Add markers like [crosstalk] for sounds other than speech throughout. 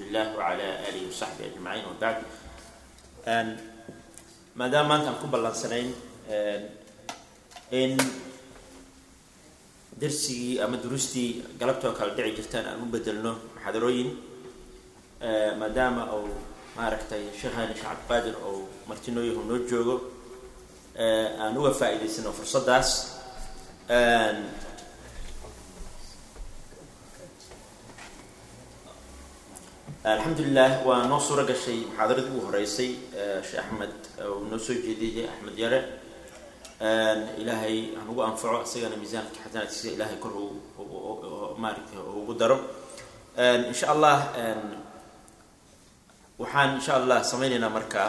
billah wala alihi wasaxbi ajmaciin wabacd maadaama maanta aan ku ballansanayn in darsigii ama duruustii galabtoo kale dhici jirtaan aan u bedelno muxaadarooyin maadaama uu maaragtay sheekh hani sheekh cabdiqaadir ou martinooyahu noo joogo aan uga faa-iidaysano fursaddaas alxamdulilah waa noo suuro gashay. Muxaadaradii ugu horeysay sheekh axmed uu noo soo jeediyay axmed yare. Ilaahay hanugu anfaco isagana miisaanka xasanaadkiisa ilaahay kor maaragtay ugu daro. Insha allah waxaan insha allah sameyneynaa marka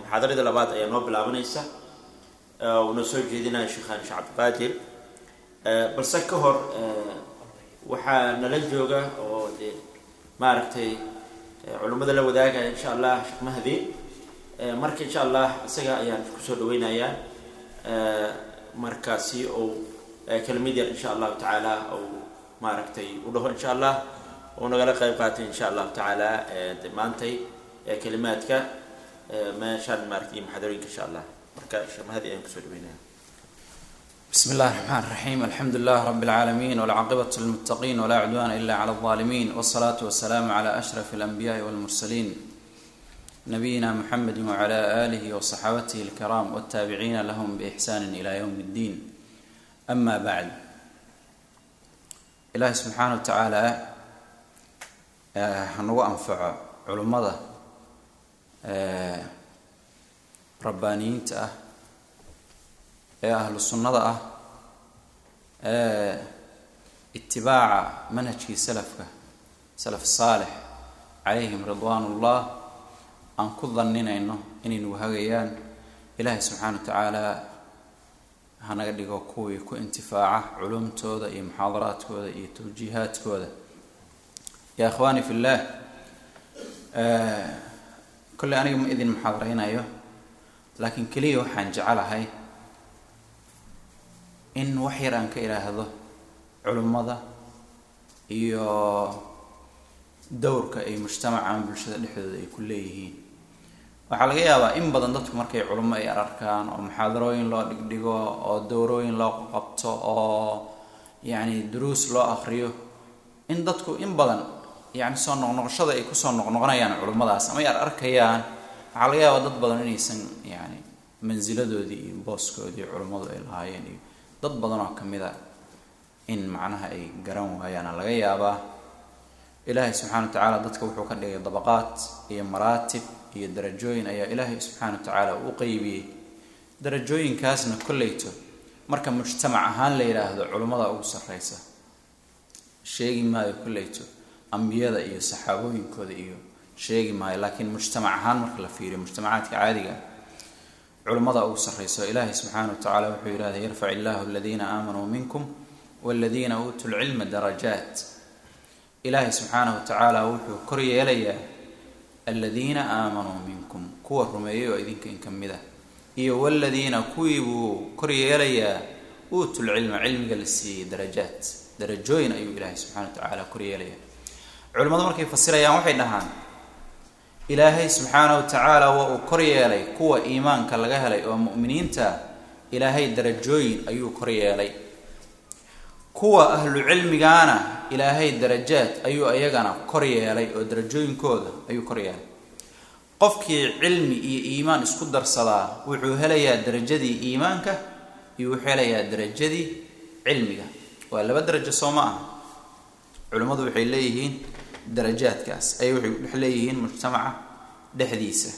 muxaadaradii labaad ayaa noo bilaabanaysa. Uu noo soo jeedinaya sheekhan sheekh cabdiqaadir balse ka hor waxaa nala jooga oo de maaragtay culimmada la wadaagaya insha allah sheekh mahdi marka insha allah isaga ayaan ku soo dhaweynayaa. Markaasi uu kelmid yar insha allahu tacaala uu maaragtay u dhaho insha allah uu nagala qayb qaatay insha allahu tacaala maantay kelimaadka. Meeshaan maaragtay muxadarooyinka insha allah. Marka sheekh mahdi ayaan ku soo dhaweynaya بسم الله الرحمن الرحيم الحمد لله رب العالمين والعاقبة للمتقين ولا عدوان إلا على الظالمين والصلاة والسلام على أشرف الأنبياء والمرسلين نبينا محمد وعلى آله وصحابته الكرام والتابعين لهم بإحسان إلى يوم الدين أما بعد إله سبحانه وتعالى هنو أنفع علمضة ربانيين تأه ee ahlu sunnada ah ee itibaaca manhajkii salafka salaf saalix calayhim ridwaanullah aan ku daninayno inaynu wahagayaan ilaahay subxaana wa tacaala hanaga dhigo kuwii ku intifaaca culumtooda iyo muxaadaraadkooda iyo tawjiihaadkooda. Yaa ikhwaani fi llah kolley aniga ma idin muxaadareynayo laakiin keliya waxaan jecelahay in wax yar aan ka idhaahdo culimmada iyo dowrka ay mujtamaca ama bulshada dhexdooda ay ku leeyihiin. Waxaa laga yaabaa in badan dadku markay culimo ay ararkaan oo muxaadarooyin loo dhigdhigo oo dowrooyin loo qabto oo yacni duruus loo akriyo in dadku in badan yacni soo noqnoqoshada ay ku soo noqnoqonayaan culimmadaas ama ay ar arkayaan waxaa laga yaabaa dad badan inaysan yacni mansiladoodii iyo booskoodii culimmadu ay lahaayeen iyo dad badan oo ka mid a in macnaha ay garan waayaana laga yaabaa. Ilaahay subxana wa tacaala dadka wuxuu ka dhigay dabaqaad iyo maraatib iyo darajooyin ayaa ilaahay subxaana wa tacaala u qeybiyey darajooyinkaasna kolleyto marka mujtamac ahaan la yidhaahdo culimmada ugu sarreysa sheegi maayo kolleyto ambiyada iyo saxaabooyinkooda iyo sheegi maayo laakiin mujtamac ahaan marka la fiiriyo mujtamacaadka caadiga culimmada ugu sarreyso ilaahay subxaana wa tacaala wuxuu yidhahday yarfac illahu aladiina aamanuu minkum waladiina uutuu lcilma darajaat. Ilaahay subxaana wa tacaala wuxuu kor yeelayaa aladiina aamanuu minkum kuwa rumeeyay oo idinka in ka mid ah. Iyo waladiina kuwii buu kor yeelayaa uutul cilma cilmiga la siiyey darajaat. Darajooyin ayuu ilaahay subxana wa tacaala kor yeelayaa. Culimmadu markay fasirayaan waxay dhahaan ilaahay subxaana wa tacaala waa uu kor yeelay kuwa iimaanka laga helay oo mu'miniinta ilaahay darajooyin ayuu kor yeelay. Kuwa ahlu cilmigaana ilaahay darajaad ayuu iyagana kor yeelay oo darajooyinkooda ayuu kor yeelay. Qofkii cilmi iyo iimaan isku darsadaa wuxuu helayaa darajadii iimaanka iyo wuxuu helayaa darajadii cilmiga. Waa laba darajo soo ma ah culimmadu waxay leeyihiin darajaadkaas. Ay waxay dhex leeyihiin mujtamaca dhexdiisa.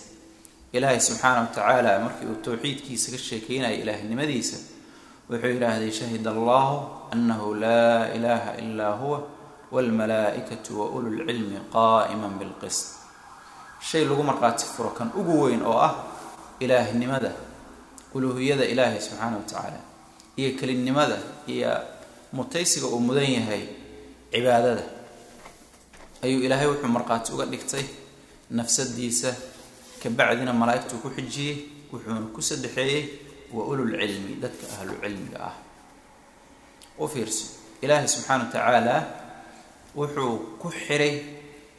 Ilaahay subxaana wa tacaala markii uu towxiidkiisa ka sheekeynaya ilaahnimadiisa wuxuu yidhaahday shahid allahu anahu laa ilaha ilaa huwa waalmalaa-ikatu wa ululcilmi qaa'iman bilqist. Shay lagu markhaati furo kan ugu weyn oo ah ilaahnimada uluuhiyada ilaahay subxaana wa tacaala iyo kelinimada iyo mutaysiga uu mudan yahay cibaadada ayuu ilaahay wuxuu markhaati uga dhigtay nafsadiisa kabacdina malaa'igtuu ku xijiyey wuxuuna ku saddexeeyey wa ululcilmi dadka ahlu cilmiga ah. U fiirso ilaahay subxaana wa tacaala wuxuu ku xiray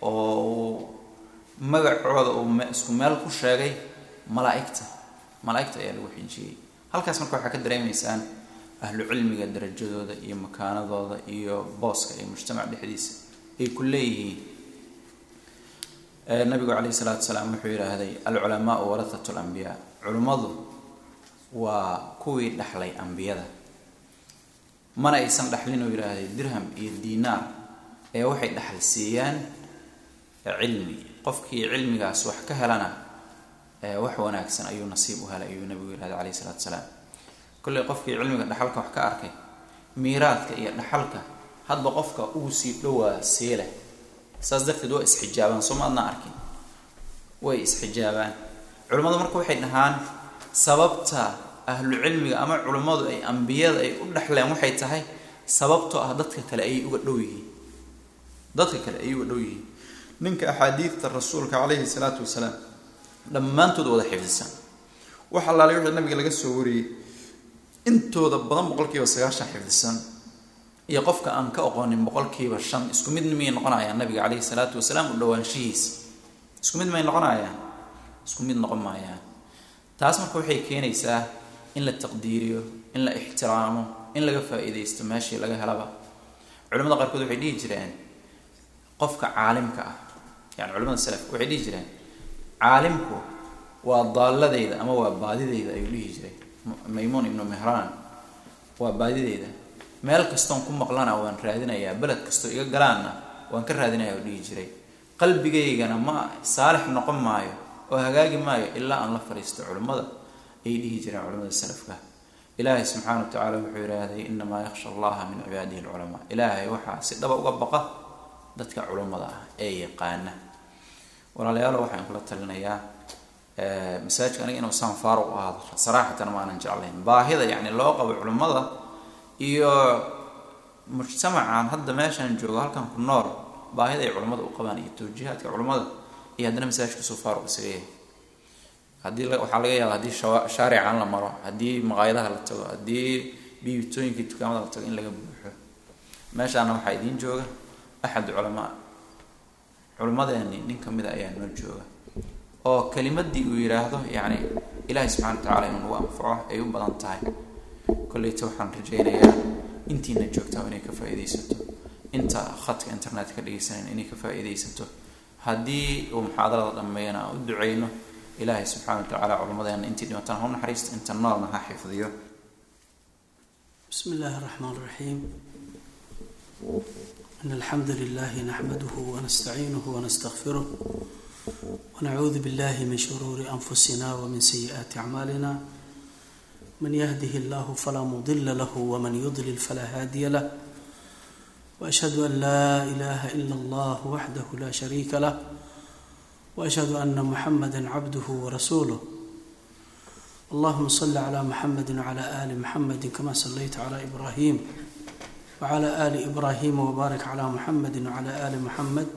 oo uu magacooda uu isku meel ku sheegay malaa-igta. Malaa-igta ayaa lagu xijiyey. Halkaas marka waxaa ka dareemaysaan ahlu cilmiga darajadooda iyo makaanadooda iyo booska iyo mujtamac dhexdiisa ay ku leeyihiin. Nabigu calayhi salaatu salaam wuxuu yidhaahday alculamaau warathatu lambiyaa culimmadu waa kuwii dhexlay ambiyada. Mana aysan dhexlin uu yidhaahday dirham iyo diinaar ee waxay dhexal siiyaan cilmi. Qofkii cilmigaas wax ka helana wax wanaagsan ayuu nasiib u helay ayuu nabigu yidhahday calayhi salaatu salaam. Kolley qofkii cilmiga dhexalka wax ka arkay miiraadka iyo dhexalka hadba qofka ugu sii dhowaa seela saas darteed waa isxijaabaan soo ma adnaa arkin. Way isxijaabaan. Culimmadu marka waxay dhahaan sababta ahlu cilmiga ama culimmadu ay ambiyada ay u dhexleen waxay tahay sababtoo ah dadka kale ayay uga dhow yihiin. Dadka kale ayay uga dhow yihiin. Ninka axaadiidta rasuulka calayhi salaatu wasalaam dhammaantood wada xifdisan wax allaale wixii nabiga laga soo wariyey. Intooda badan boqolkiiba sagaashan xifdisan iyo qofka aan ka aqoonin boqolkiiba shan isku mid miyay noqonayaan nabiga calayhi salaatu wasalaam u dhawaanshihiisa isku mid may noqonayaan? Isku mid noqon maayaan. Taas marka waxay keenaysaa in la taqdiiriyo in la ixtiraamo in laga faa-iideysto meeshii laga helaba. Culimada qaarkood waxay dhihi jireen qofka caalimka ah yani culimada salafka waxay dhihi jireen caalimku waa daalladeyda ama waa baadideyda ayuu dhihi jiray. Maymuun ibnu mehraan waa baadideyda meel kastoon ku maqlana waan raadinayaa beled kastoo iga galaanna waan ka raadinaya oo dhihi jiray. Qalbigaygana ma saalix noqon maayo oo hagaagi maayo ilaa aan la fadhiisto culimmada ayay dhihi jireen culimmada salafka. Ilaahay subxaana wa tacaala wuxuu yidhaahday inamaa yakhsha allaha min cibaadihi alculamaa. Ilaahay waxaa si dhaba uga baqa dadka culummada ah ee yaqaana. Walaalayaalo waxaan kula talinayaa masaajidka aniga inuu saan faaruq ahaado saraaxatan maanan jeclayn. Baahida yacni loo qabo culimmada iyo mujtamacan hadda meeshaan joogo halkan ku nool baahida ay culimmada u qabaan iyo tawjiihaadka culimmada iyo haddana masaajidka faaruq isaga yahay haddii waxaa laga yaaba haddii shaarican la maro haddii maqaayadaha la tago haddii biibitooyinkii dukaamada la tago in laga buuxo. Meeshaana waxaa idiin jooga axad culamaa culimmadeeni nin ka mida ayaa noo jooga oo kelimadii uu yidhaahdo yacni ilaahay subxana wa tacala inuu nagu anfaco ay u badan tahay koleyta waxaan rajeynayaa intiina joogtaa inay ka faa'iidaysato. Inta khadka internetka dhegeysanayna inay ka faa'iidaysato. Haddii uu muxaadarada dhameeyana aan u ducayno ilaahay subxaana wa tacaala culammadeena intii dhimatana ha u inta noolna ha xifdiyo. Bismi illaahi raxmaan raxiim in alxamdu lilaahi naxmaduhu wanastaciinuhu wanastakfiruh wanacuudu billahi min shuruuri anfusina wamin sayi-aati acmaalina من يهده الله فلا مضل له ومن يضلل فلا هادي له واشهد ان لا اله الا الله وحده لا شريك له واشهد ان محمدا عبده ورسوله اللهم صل على محمد وعلى ال محمد كما صليت على ابراهيم وعلى ال ابراهيم وبارك على محمد وعلى ال محمد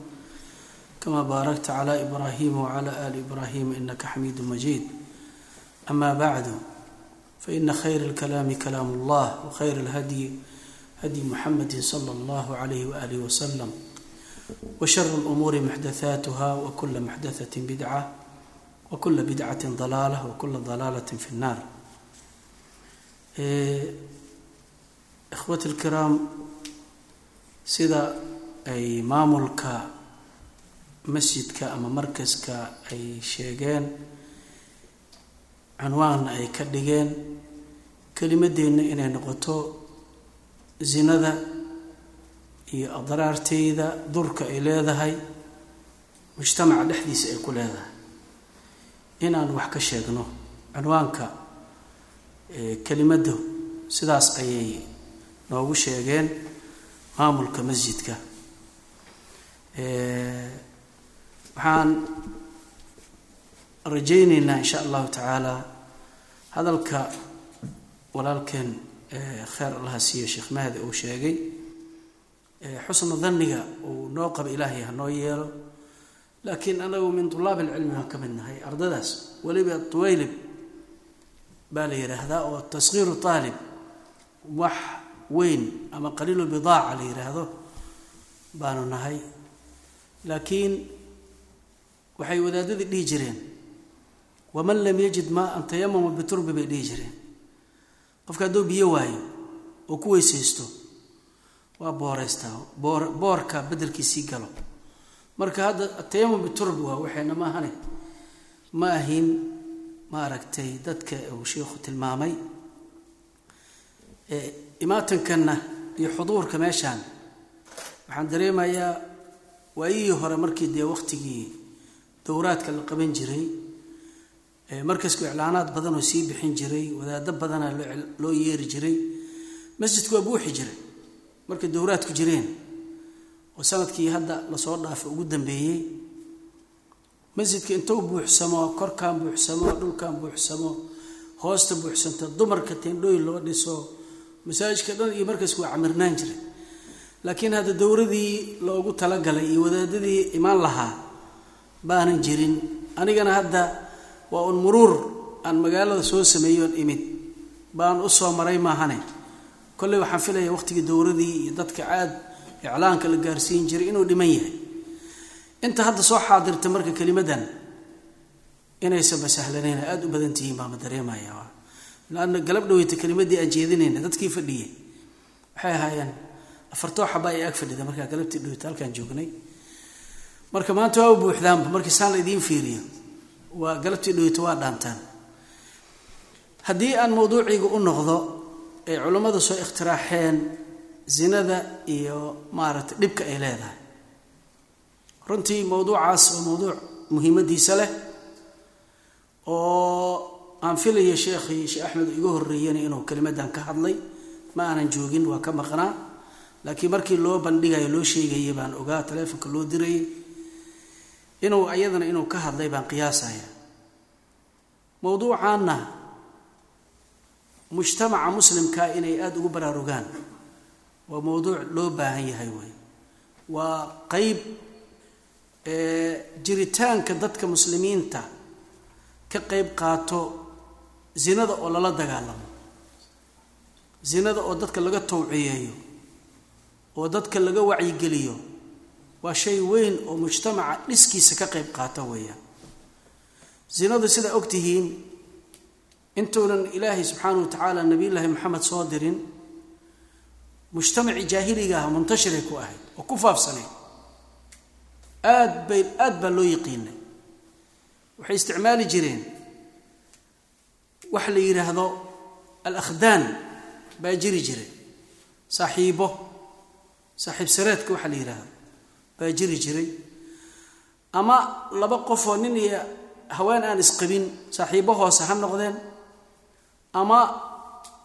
كما باركت على ابراهيم وعلى ال ابراهيم انك حميد مجيد اما بعد فإن خير الكلام كلام الله وخير الهدي هدي محمد صلى الله عليه وآله وسلم وشر الأمور محدثاتها وكل محدثة بدعة وكل بدعة ضلالة وكل ضلالة في النار إخوتي الكرام sida ay maamulka masjidka ama markaska ay sheegeen cunwaanna ay ka dhigeen kelimadeenna inay noqoto zinada iyo adraarteyda durka ay leedahay mujtamaca dhexdiisa ay ku leedahay. Inaan wax ka sheegno cunwaanka kelimaddu sidaas ayay noogu sheegeen maamulka masjidka. Waxaan rajayneynaa insha allahu tacaala hadalka walaalkeen kheer allaha siiyo sheekh mahdi uu sheegay xusna dhanniga uu noo qaba ilaahay hanoo yeelo. Laakiin anagu min tulaab alcilmi baan ka mid nahay ardadaas weliba tuwaylib baa la yidhaahdaa oo taskhiiru aalib wax weyn ama qaliilu bidaaca la yidhaahdo baanu nahay. Laakiin waxay wadaadadii dhihi jireen waman lam yajid maa-an tayamama biturbi bay dhihi jireen. Qofka hadduu biyo waayo oo ku weysaysto waa booreystaa boor boorka beddelkiisii galo. Marka hadda atayamum biturbi waa waxayna maahane ma ahin maaragtay dadka uu sheikhu tilmaamay. Imaatankanna iyo xuduurka meeshaan waxaan dareemayaa waayihii hore markii dee waqtigii dowraadka la qaban jiray markasku iclaanaad badanoo sii bixin jiray wadaado badana loo yeeri jiray masjidku waa buuxi jiray. Markay dowraadku jireen oo sannadkii hadda la soo dhaafay ugu dambeeyey masjidka intuu buuxsamo korkaan buuxsamo dhulkaan buuxsamo hoosta buuxsanto dumarka teendhooyin loo dhiso masaajidka dhan iyo markaasku waa camirnaan jiray. Laakiin hadda dowradii loogu talagalay iyo wadaadadii imaan lahaa baanan jirin. Anigana hadda waa un muruur aan magaalada soo sameeyoon imid. Baan u soo maray maahane. Kolley waxaan filaya waqtigii dowradii iyo dadka caad iclaanka la gaarsiin jiray inuu dhiman yahay. Inta hadda soo xaadirta marka kelimadan inaysanba sahlanayn aada u badan tihiin baama dareemaya. Laanna galab kelimadii aan jeedinayna dadkii fadhiyey waxay ahaayeen afartoo ay ag fadhida markaa galabtii dhaweyta halkaan joognay. Marka maanta waa u buuxdaanba markii saan la idiin fiiriyo waa galabtii dhaweyta waa dhaantaan. Haddii aan mawduuciga u noqdo ay culammadu soo ikhtiraaxeen zinada iyo maaragtay dhibka ay leedahay. Runtii mowduucaas waa mowduuc muhiimadiisa leh oo aan filaya sheekhii sheekh axmed iga horreeyana inuu kelimadan ka hadlay. Ma aanan joogin waa ka maqnaa. Laakiin markii loo bandhigayo loo sheegayay baan ogaa taleefonka loo dirayay inuu ayadana inuu ka hadlay baan qiyaasaya. Mowduucaanna mujtamaca muslimkaa inay aada ugu baraarugaan waa mowduuc loo baahan yahay wey waa qeyb jiritaanka dadka muslimiinta ka qeyb qaato zinada oo lala dagaalamo. Zinada oo dadka laga tawciyeeyo oo dadka laga wacyigeliyo waa shay weyn oo mujtamaca dhiskiisa ka qeyb qaata weeyaan. Zinadu sidaa og tihiin intuunan ilaahay subxaana wa tacaala nabiyullaahi maxamed soo dirin mujtamacii jaahiliga ah muntashiray ku ahayd oo ku faafsanayd aad bay aad baa loo yaqiinay waxay isticmaali jireen waxa la yidhaahdo alakhdaan baa jiri jiray. Saaxiibo saaxiib sareedka waxa la yidhaahdo baa jiri jiray. Ama laba qofoo nin iyo haween aan isqabin saaxiibo hoose ha noqdeen. Ama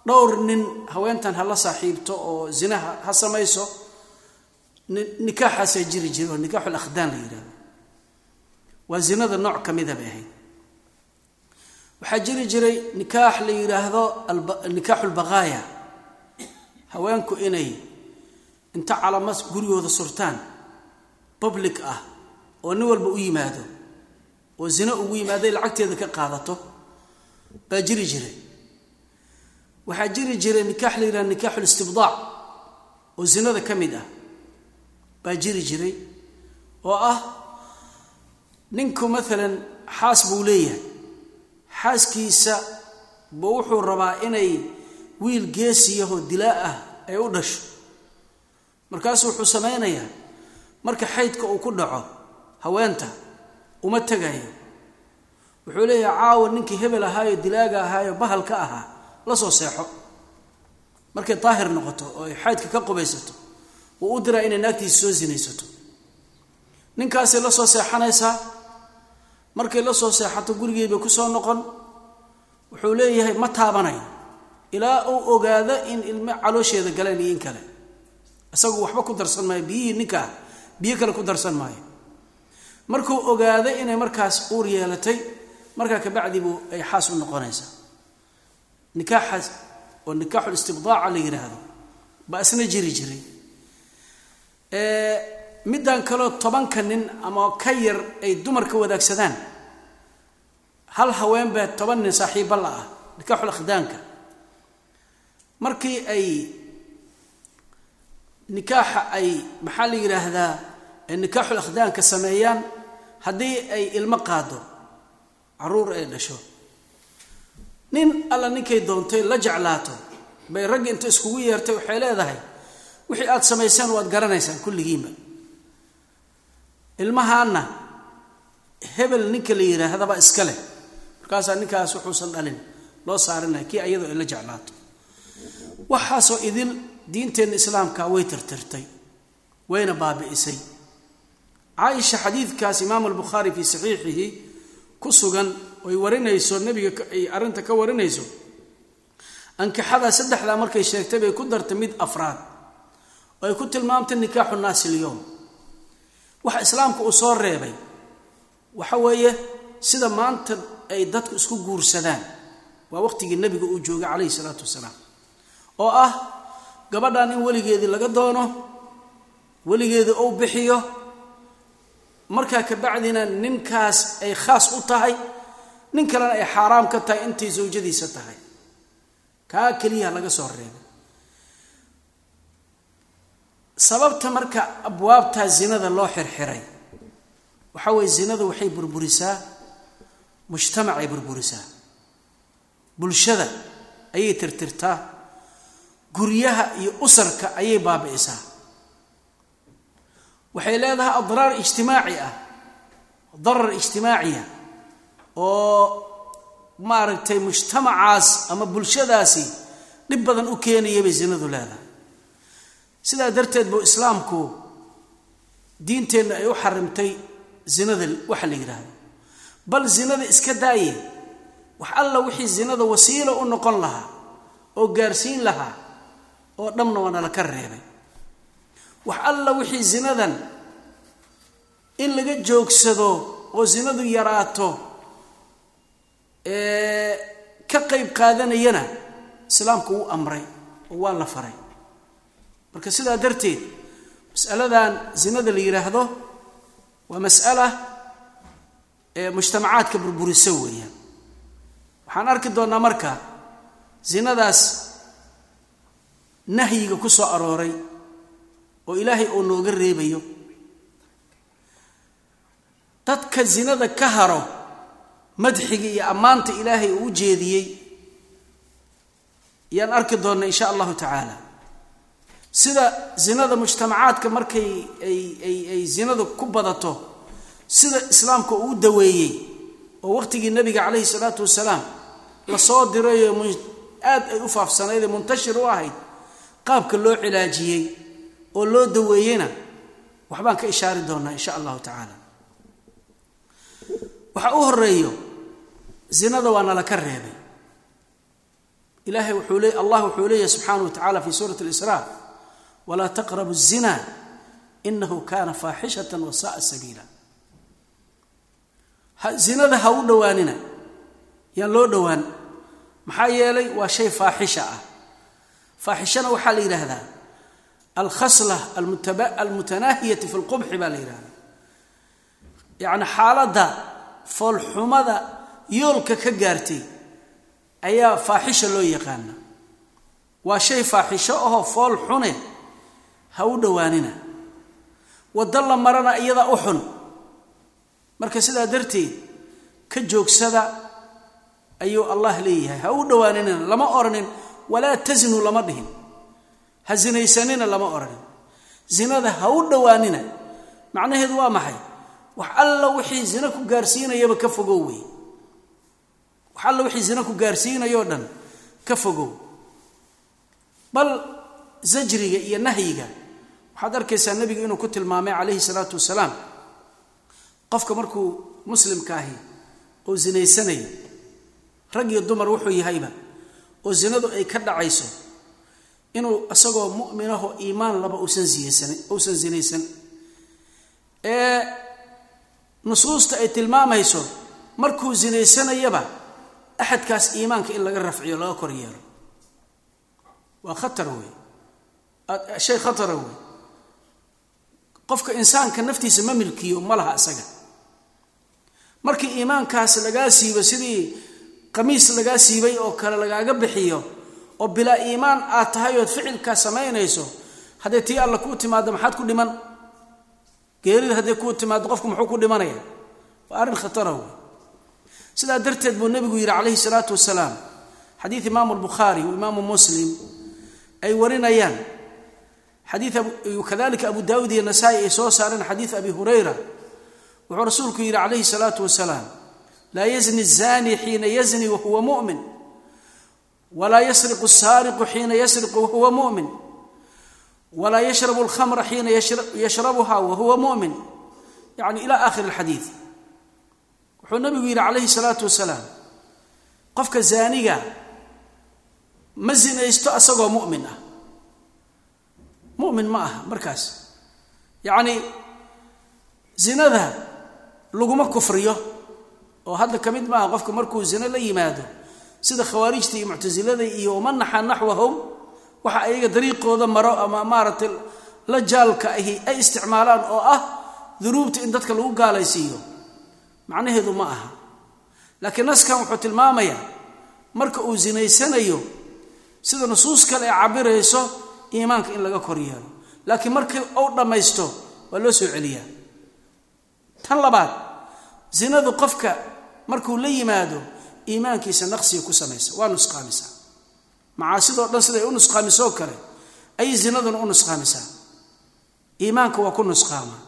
dhowr nin haweentan hala saaxiibto oo zinaha ha samayso nikaaxaasaa jiri jira oo nikaaxul akhdaan la yidhahdo waa zinada nooc ka mida bay ahayd. Waxaa jiri jiray nikaax la yidhaahdo nikaaxu lbaqaaya haweenku inay inta calama gurigooda surtaan public ah oo nin walba u yimaado oo zino ugu yimaaday lacagteeda ka qaadato baa jiri jiray. Waxaa jiri jiray nikaax la yidhahdo nikaaxu listibdaac oo zinada ka mid ah baa jiri jiray oo ah ninku maalan xaas buu leeyahay. Xaaskiisa buu wuxuu rabaa inay wiil geesiyahoo dilaa ah ay u dhasho. Markaasu wuxuu samaynayaa marka xaydka uu ku dhaco haweenta uma tegayo wuxuu leeyahay caawa ninkii hebel ahaayo dilaaga ahaayo bahalka ahaa la soo seexo. Markay daahir noqoto oo ay xaydka ka qubaysato wuu u diraa inay naagtiisa soo sinaysato. Ninkaasay la soo seexanaysaa? Markay la soo seexato gurigeed bay ku soo noqon. Wuxuu leeyahay ma taabanayo ilaa uu ogaado in ilmo caloosheeda galeen iyo in kale. Isagu waxba ku darsan maayo biyihii ninkaa biyo kale ku darsan maayo. Markuu ogaado inay markaas uur yeelatay markaa kabacdi buu ay xaas u noqonaysaa nikaaxaas oo nikaaxul istibdaaca la yidhaahdo baa isna jiri jiray. Middan kaleo tobanka nin ama ka yar ay dumarka wadaagsadaan. Hal haween baa toban nin saaxiiba la ah nikaaxul markii ay nikaaxa ay maxaa la yidhaahdaa ay nikaaxul akhdaanka sameeyaan haddii ay ilmo qaado carruur ay dhasho. Nin alla ninkay doontay la jeclaato bay raggi inta iskugu yeertay waxay leedahay wixii aada samaysaan waad garanaysaan kulligiinba. Ilmahaanna hebel ninka la yidhaahdaba iska leh. Markaasaa ninkaas wuxuusan dhalin loo saarinaya kii ayadoo ay la jeclaato. Waxaasoo idil diinteenna islaamka way tirtirtay wayna baabi'isay caaisha xadiidkaas imaamu albukhaari fii saxiixihi ku sugan oy warinayso nebiga ay arrinta ka warinayso ankixada saddexdaa markay sheegtay bay ku dartay mid afraad. Oo ay ku tilmaamtay nikaaxu naasi ilyowm waxa islaamka uu soo reebay waxa weeye sida maanta ay dadku isku guursadaan waa waqtigii nebiga uu joogay calayhi salaatu wasalaam. Oo ah gabadhan in weligeedii laga doono weligeedii uu bixiyo markaa kabacdina ninkaas ay khaas u tahay nin kalena ay xaaraam ka tahay intay sawjadiisa tahay. Kaa keliyaha laga soo reebay. Sababta marka abwaabtaa zinada loo xirxiray waxa weeye zinada waxay burburisaa mujtamacay burburisaa. Bulshada ayay tirtirtaa guryaha iyo usarka ayay baabi'isaa waxay leedahay adraar ijtimaaci ah darar ijtimaaciya oo maaragtay mujtamacaas ama bulshadaasi dhib badan u keenaya bay zinadu leedahay. Sidaa darteed buu islaamku diinteenna ay u xarimtay zinada waxa la yidhaahdo. Bal zinada iska daaye wax alla wixii zinada wasiilo u noqon lahaa oo gaarsiin lahaa oo dhamna waa nala ka reebay wax alla wixii zinadan. In laga joogsado oo zinadu yaraato ka qayb qaadanayana islaamku wuu amray oo waa la faray. Marka sidaa darteed masaladan zinada la yidhaahdo waa mas'ala ee mujtamacaadka burburiso weeyaan. Waxaan arki doonnaa marka zinadaas nahyiga ku soo arooray oo ilaahay uu nooga reebayo. Dadka zinada ka haro madxiga iyo ammaanta ilaahay uu u jeediyey ayaan arki doonnaa insha allahu tacaala. Sida zinada mujtamacaadka markay ay ay ay zinadu ku badato sida islaamka uu daweeyey oo waqtigii nabiga calayhi salaatu wasalaam la soo dirayo aad ay u faafsanayd ee muntashir u ahayd qaabka loo cilaajiyey oo loo daweeyeyna waxbaan ka ishaari doonaa insha allahu tacaala waxa u horeeyo zinada waa nala ka reebay ilahay wuxuu le allah wuxuu leeyahy subxaanahu wa tacala fi suurati اlisraa walaa taqrabu الzina inahu kana faaxishata wa sa'a sabiila zinada ha u dhowaanina yaan loo dhowaan maxaa yeelay waa shay faaxisha ah faaxishana waxaa la yidhaahdaa alkhasla almutanaahiyati fi lqubxi baa la yidhahdaa yacni xaaladda foolxumada yoolka ka gaartay ayaa faaxisha loo yaqaana waa shay faaxisho ahoo fool xune ha u dhowaanina. Waddo la marana iyada u xun. Marka sidaa darteed ka joogsada ayuu allah leeyahay. Ha u dhowaanina lama odhanin walaa tasnu lama dhihin ha sinaysanina lama odhanin zinada ha u dhowaanina. Macnaheedu waa maxay? Wax alla wixii zina ku gaarsiinayaba ka fogow wey. Wax alla wixii zina ku gaarsiinayoo dhan ka fogow. Bal zajriga iyo nahyiga waxaad arkaysaa nebigu inuu ku tilmaamay calayhi salaatu wasalaam. Qofka markuu muslimka ahi oo zinaysanayo rag iyo dumar wuxuu yahayba oo zinadu ay ka dhacayso inuu isagoo mu'minaho iimaan laba ziyaysan uusan zinaysan. Ee nusuusta ay tilmaamayso markuu zinaysanayaba axadkaas iimaanka in laga rafciyo laga kor yeelo. Waa khatar wey shay khatara wey qofka insaanka naftiisa ma milkiyo ma laha isaga. Markii iimaankaas lagaa siibo sidii qamiis lagaa siibay oo kale lagaaga bixiyo oo bilaa iimaan aad tahay ood ficilkaa samaynayso hadday tii alla kuu timaado maxaad ku dhiman? Geerida hadday kuu timaado qofku muxuu ku dhimanaya? Waa arrin khatara wey sidaa darteed buu nebigu yidhi calayhi salaatu wasalaam xadiid imaamu albukhaari wa imaamu muslim ay warinayaan. Xadii kadalika abu daawud iyo nasaa-i ay soo saareen xadiid abi hurayra. Wuxuu rasuulku yidhi calayhi salaatu wasalaam laa yazni zani xiina yazni wahuwa mu'min walaa yasriqu saariqu xiina yasriqu wahuwa mu'min walaa yashrabu alkhamra xiina yashrabuha wahuwa mu'min yani ila aakhiri alxadiid wuxuu nabigu yidhi calayhi salaatu wasalaam qofka zaaniga ma zinaysto asagoo mu'min ah mu'min ma aha markaas yacni zinada laguma kufriyo oo hadda ka mid maaha qofka markuu zino la yimaado sida khawaarijta iyo muctasilada iyo wamanaxa naxwahum waxa ayaga dariiqooda maro ama maaragtay la jaalka ahi ay isticmaalaan oo ah dunuubta in dadka lagu gaalaysiiyo. Macnaheedu ma aha. Laakiin naskan wuxuu tilmaamayaa marka uu zinaysanayo sida nusuus kale ee cabirayso iimaanka in laga kor yeelo. Laakiin markii uu dhammaysto waa loo soo celiyaa. Tan labaad zinadu qofka markuu la yimaado iimaankiisa naqsiga ku samaysa. Waa nusqaamisaa macaasidoo dhan siday u nusqaamisoo kale ayay zinaduna u nusqaamisaa iimaanka waa ku nusqaamaa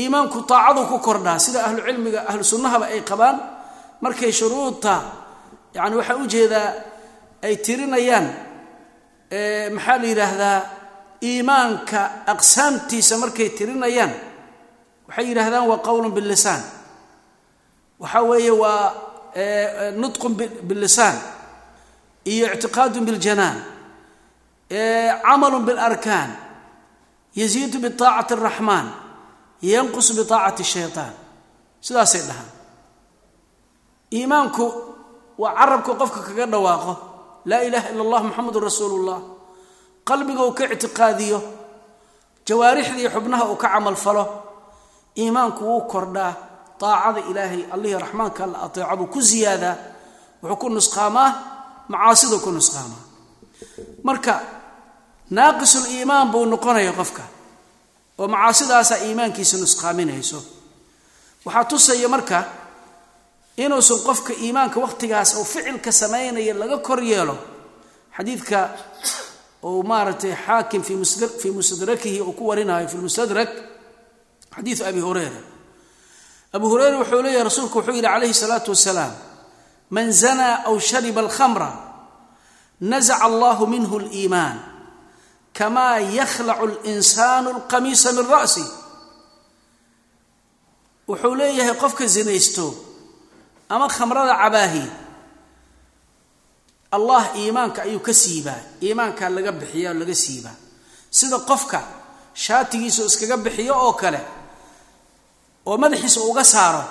iimaanku taacaduu ku kordhaa. Sida ahlu cilmiga ahlu sunnahaba ay qabaan markay shuruudta yani waxaa u jeedaa ay tirinayaan maxaa la yidhaahdaa iimaanka aqsaamtiisa markay tirinayaan waxay yidhaahdaan waa qowlun billisaan waxaa weeye waa nutqun billisaan iyo ictiqaadun biljanaan camalun bilarkaan yaziidu biaacati araxmaan yanqus biaacati shaytaan. Sidaasay dhahaan. Iimaanku waa carabka qofka kaga dhawaaqo laa ilaaha ila allah muxamedun rasuulu llah qalbiga uu ka ictiqaadiyo jawaarixdii xubnaha uu ka camal falo iimaanku wuu kordhaa aacada ilaahay allihii raxmaanka alla ateeco buu ku ziyaadaa wuxuu ku nusqaamaa macaasiduu ku nusqaamaa. Marka naaqisul iimaan buu noqonaya qofka oo macaasidaasaa iimaankiisa nusqaaminayso. Waxaa tusaya marka inuusan qofka iimaanka wakhtigaas oo ficilka samaynaya laga kor yeelo xadiidka uu maaragtay xaakim fii mustadrakihi uu ku warinayo fi lmustadrak xadiidu abi hureyra abu hureyre wuxuu leeyahy rasuulku wuxuu yidhi calayhi salaatu wasalaam man zanaa aw shariba alkhamra nazaca allahu minhu liimaan kamaa yakhlacu linsaanu alqamiisa min ra'si. Wuxuu leeyahay qofka zinaysto ama khamrada cabaahi allah iimaanka ayuu ka siibaa iimaankaa laga bixiya laga siibaa. Sida qofka shaatigiisa iskaga bixiyo oo kale oo madaxiisa uga saaro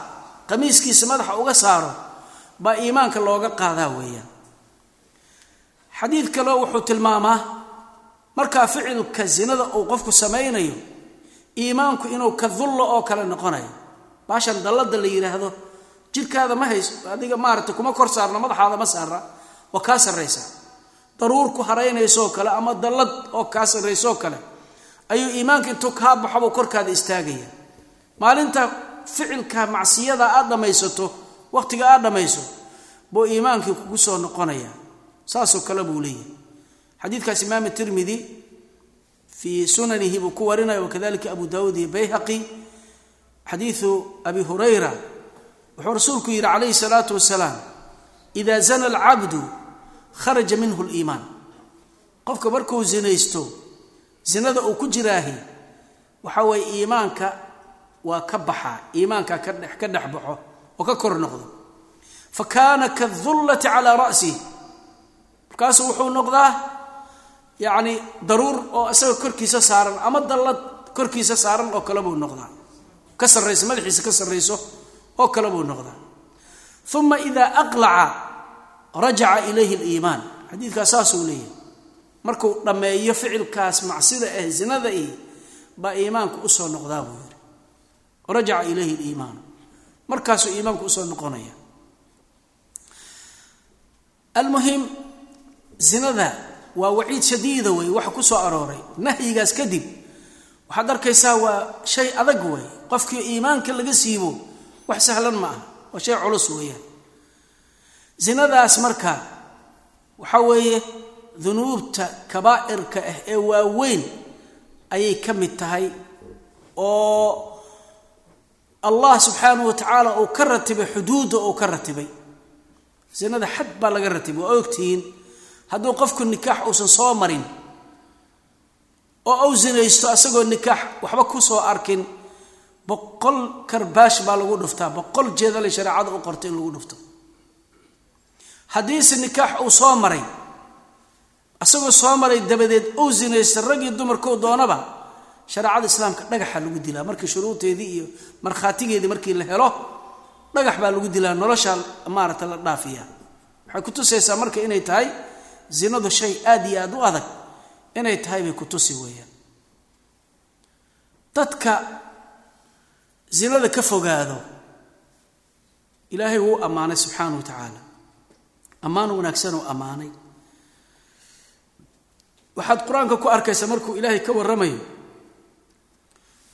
qamiiskiisa madaxa uga saaro baa iimaanka looga qaadaa weeyaan. Xadiid kale wuxuu tilmaamaa markaa ficilka zinada uu qofku samaynayo iimaanku inuu ka dullo oo kale noqonayo. Baashan dallada la yidhaahdo jirkaada ma hayso adiga maaragtay kuma kor saarno madaxaada ma saara waa kaa sarraysa. Daruur ku haraynaysoo kale ama dallad oo kaa sarraysoo kale ayuu iimaanka intuu kaa baxobuu korkaada istaagaya maalinta ficilka macsiyada aad dhammaysato wakhtiga aad dhammayso buu iimaankii kugu soo noqonaya. Saasoo kale buu leeyahay. Xadiidkaas imaam tirmidi fii sunanihi buu ku warinaya wakadalika abu daawuud iyo bayhaqi. Xadiidu abi hurayra wuxuu rasuulku yidhi calayhi salaatu wasalaam ida zana alcabdu kharaja minhu liimaan qofka markuu zinaysto zinada uu ku jiraahi waxa weeye iimaanka waa ka baxaa iimaanka ka dhex baxo oo ka kor noqdo. Fa kaana kadullati calaa ra'sih markaasuu wuxuu noqdaa yacni daruur oo isaga korkiisa saaran ama dallad korkiisa saaran oo kale buu noqdaa. Ka sarrayso madaxiisa ka sarrayso oo kale buu noqdaa. Uma idaa aqlaca rajaca ilayhi aliimaan. Xadiidkaas saasuu leeyahay. Markuu dhammeeyo ficilkaas macsida ah zinada ih baa iimaanku u soo noqdaa buu yidhi rajaca ilayhi liimaanu markaasuu iimaanku u soo noqonaya. Almuhim zinada waa waciid shadiida wey waxa ku soo arooray. Nahyigaas kadib waxaad arkaysaa waa shay adag wey qofkii iimaanka laga siibo wax sahlan ma aha. Waa shay culus weeyaan. Zinadaas marka waxa weeye dunuubta kabaa'irka ah ee waaweyn ayay ka mid tahay oo allah subxaanahu wa tacaala uu ka ratibay xuduudda uu ka ratibay. Zinada xad baa laga ratibay waa ogtihiin hadduu qofku nikaax uusan soo marin oo uu zinaysto asagoo nikaax waxba ku soo arkin boqol karbaash baa lagu dhuftaa boqol jeedale shareecada u qortay in lagu dhufto. Haddiise nikaax uu soo maray asagoo soo maray dabadeed uu zinaysta raggii dumarkuu doonaba shareecada islaamka dhagaxa lagu dilaa. Markii shuruudeedii iyo markhaatigeedii markii la helo dhagax baa lagu dilaa nolosha maarata la dhaafiya waxay ku tusaysaa marka inay tahay zinadu shay aad iyo aad u adag inay tahay bay ku tusi weeyaan. Dadka zinada ka fogaado ilaahay wuu ammaanay subxaana wa tacaala. Ammaan wanaagsan oo ammaanay. Waxaad qur'aanka ku arkaysaa markuu ilaahay ka warramayo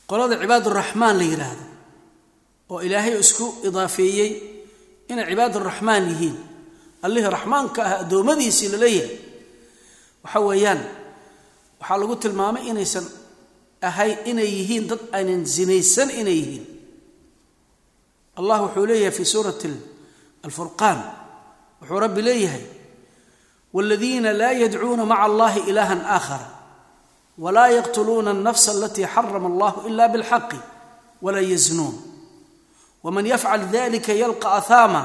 qolada cibaaduraxmaan la yidhaahdo oo ilaahay isku idaafeeyey inay cibaaduraxmaan yihiin. Allihii raxmaanka ah addoommadiisii la leeyahay. Waxa weeyaan waxaa lagu tilmaamay inaysan ahay inay yihiin dad aynan zinaysan inay yihiin. Allah wuxuu leeyahay fi suurati alfurqaan. Wuxuu rabbi leeyahay wاladiina laa yadcuuna maca allahi ilaha aakhara walaa yaqtuluuna alnafsa alatii xarama allahu ila bilxaqi walaa yaznuun waman yafcal dalika yalqa ahaama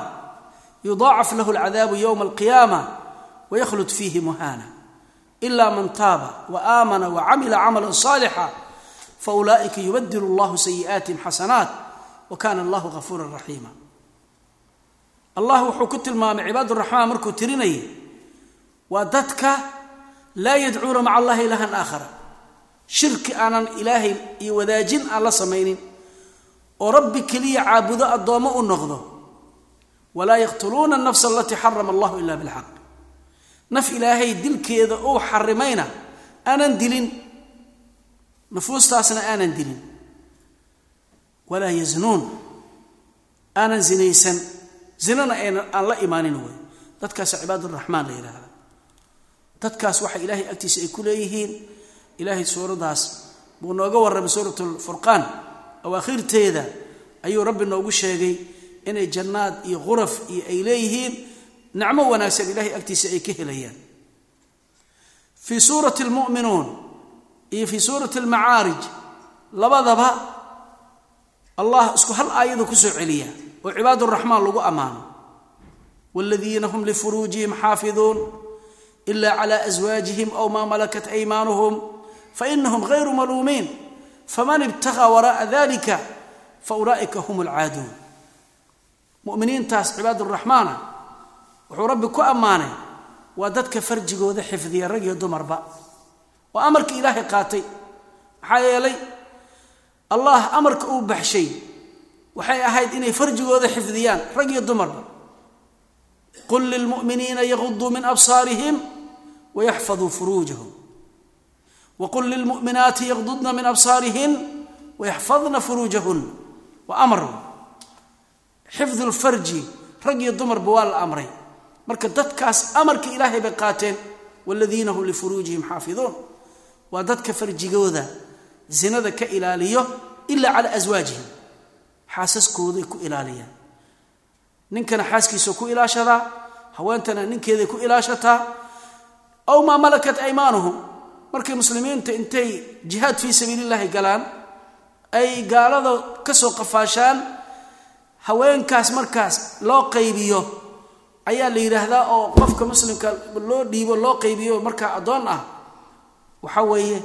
yudaacaf lahu alcadaabu yowma alqiyaama waykhlud fiihi muhaana ila man taaba wa aamana wacamila camalan saalixa faulaa'ika yubadilu allahu sayi'aatihim xasanaat wa kana allahu hafuuran raxiima allah wuxuu ku tilmaamay cibaaduraxmaan markuu tirinayay waa dadka laa yadcuuna maca allahi ilahan aakhara shirki aanan ilaahay iyo wadaajin aan la samaynin oo rabbi keliya caabudo addoommo u noqdo walaa yaqtuluuna anafsa alatii xarama allahu ila bilxaq. Naf ilaahay dilkeeda uu xarimayna aanan dilin nufuustaasna aanan dilin. Walaa yaznuun aanan zinaysan zinana aan la imaanin wey dadkaas cibaaduraxmaan la yidhaahda dadkaas waxa ilaahay agtiisa ay ku leeyihiin ilaahay suuradaas buu nooga warramay suurat lfurqaan awaakhirteeda ayuu rabbi noogu sheegay inay jannaad iyo quraf iyo ay leeyihiin nicmo wanaagsan ilahay agtiisa ay ka helayaan. Fii suurati lmu'minuun iyo fii suurati almacaarij labadaba allah isku hal aayadu ku soo celiya oo cibaaduraxmaan lagu ammaano. Waaladiina hum lifuruujihim xaafiduun ila cla aswaajihim aw maa malakat aymaanuhum fainahum hayru maluumiin faman ibtagaa wara'a dalika faulaa'ika hum alcaaduun muminiintaas cibaaduraxmaana wuxuu rabbi ku ammaanay waa dadka farjigooda xifdiya rag iyo dumarba oo amarka ilaahay qaatay maxaa yeelay allah amarka uu baxshay waxay ahayd inay farjigooda xifdiyaan rag iyo dumarba qul lilmu'miniina yaguduu min absaarihim wayaxfaduu furuujahum waqul lilmu'minaati yagdudna min absaarihin wayaxfadna furuujahun wa amr. Xifdu lfarji rag iyo dumarba waa la amray. Marka dadkaas amarka ilaahay bay qaateen waladiina hum lifuruujihim xaafiduun. Waa dadka farjigooda zinada ka ilaaliyo ilaa calaa aswaajihim xaasaskooday ku ilaaliyaan ninkana xaaskiisa ku ilaashadaa haweentana ninkeeday ku ilaashataa. Aw maa malakat markay muslimiinta intay jihaad fii sabiilillahi galaan ay gaalada ka soo qafaashaan haweenkaas markaas loo qaybiyo ayaa la yidhaahdaa oo qofka muslimka loo dhiibo loo qaybiyo markaa addoon ah waxa weeye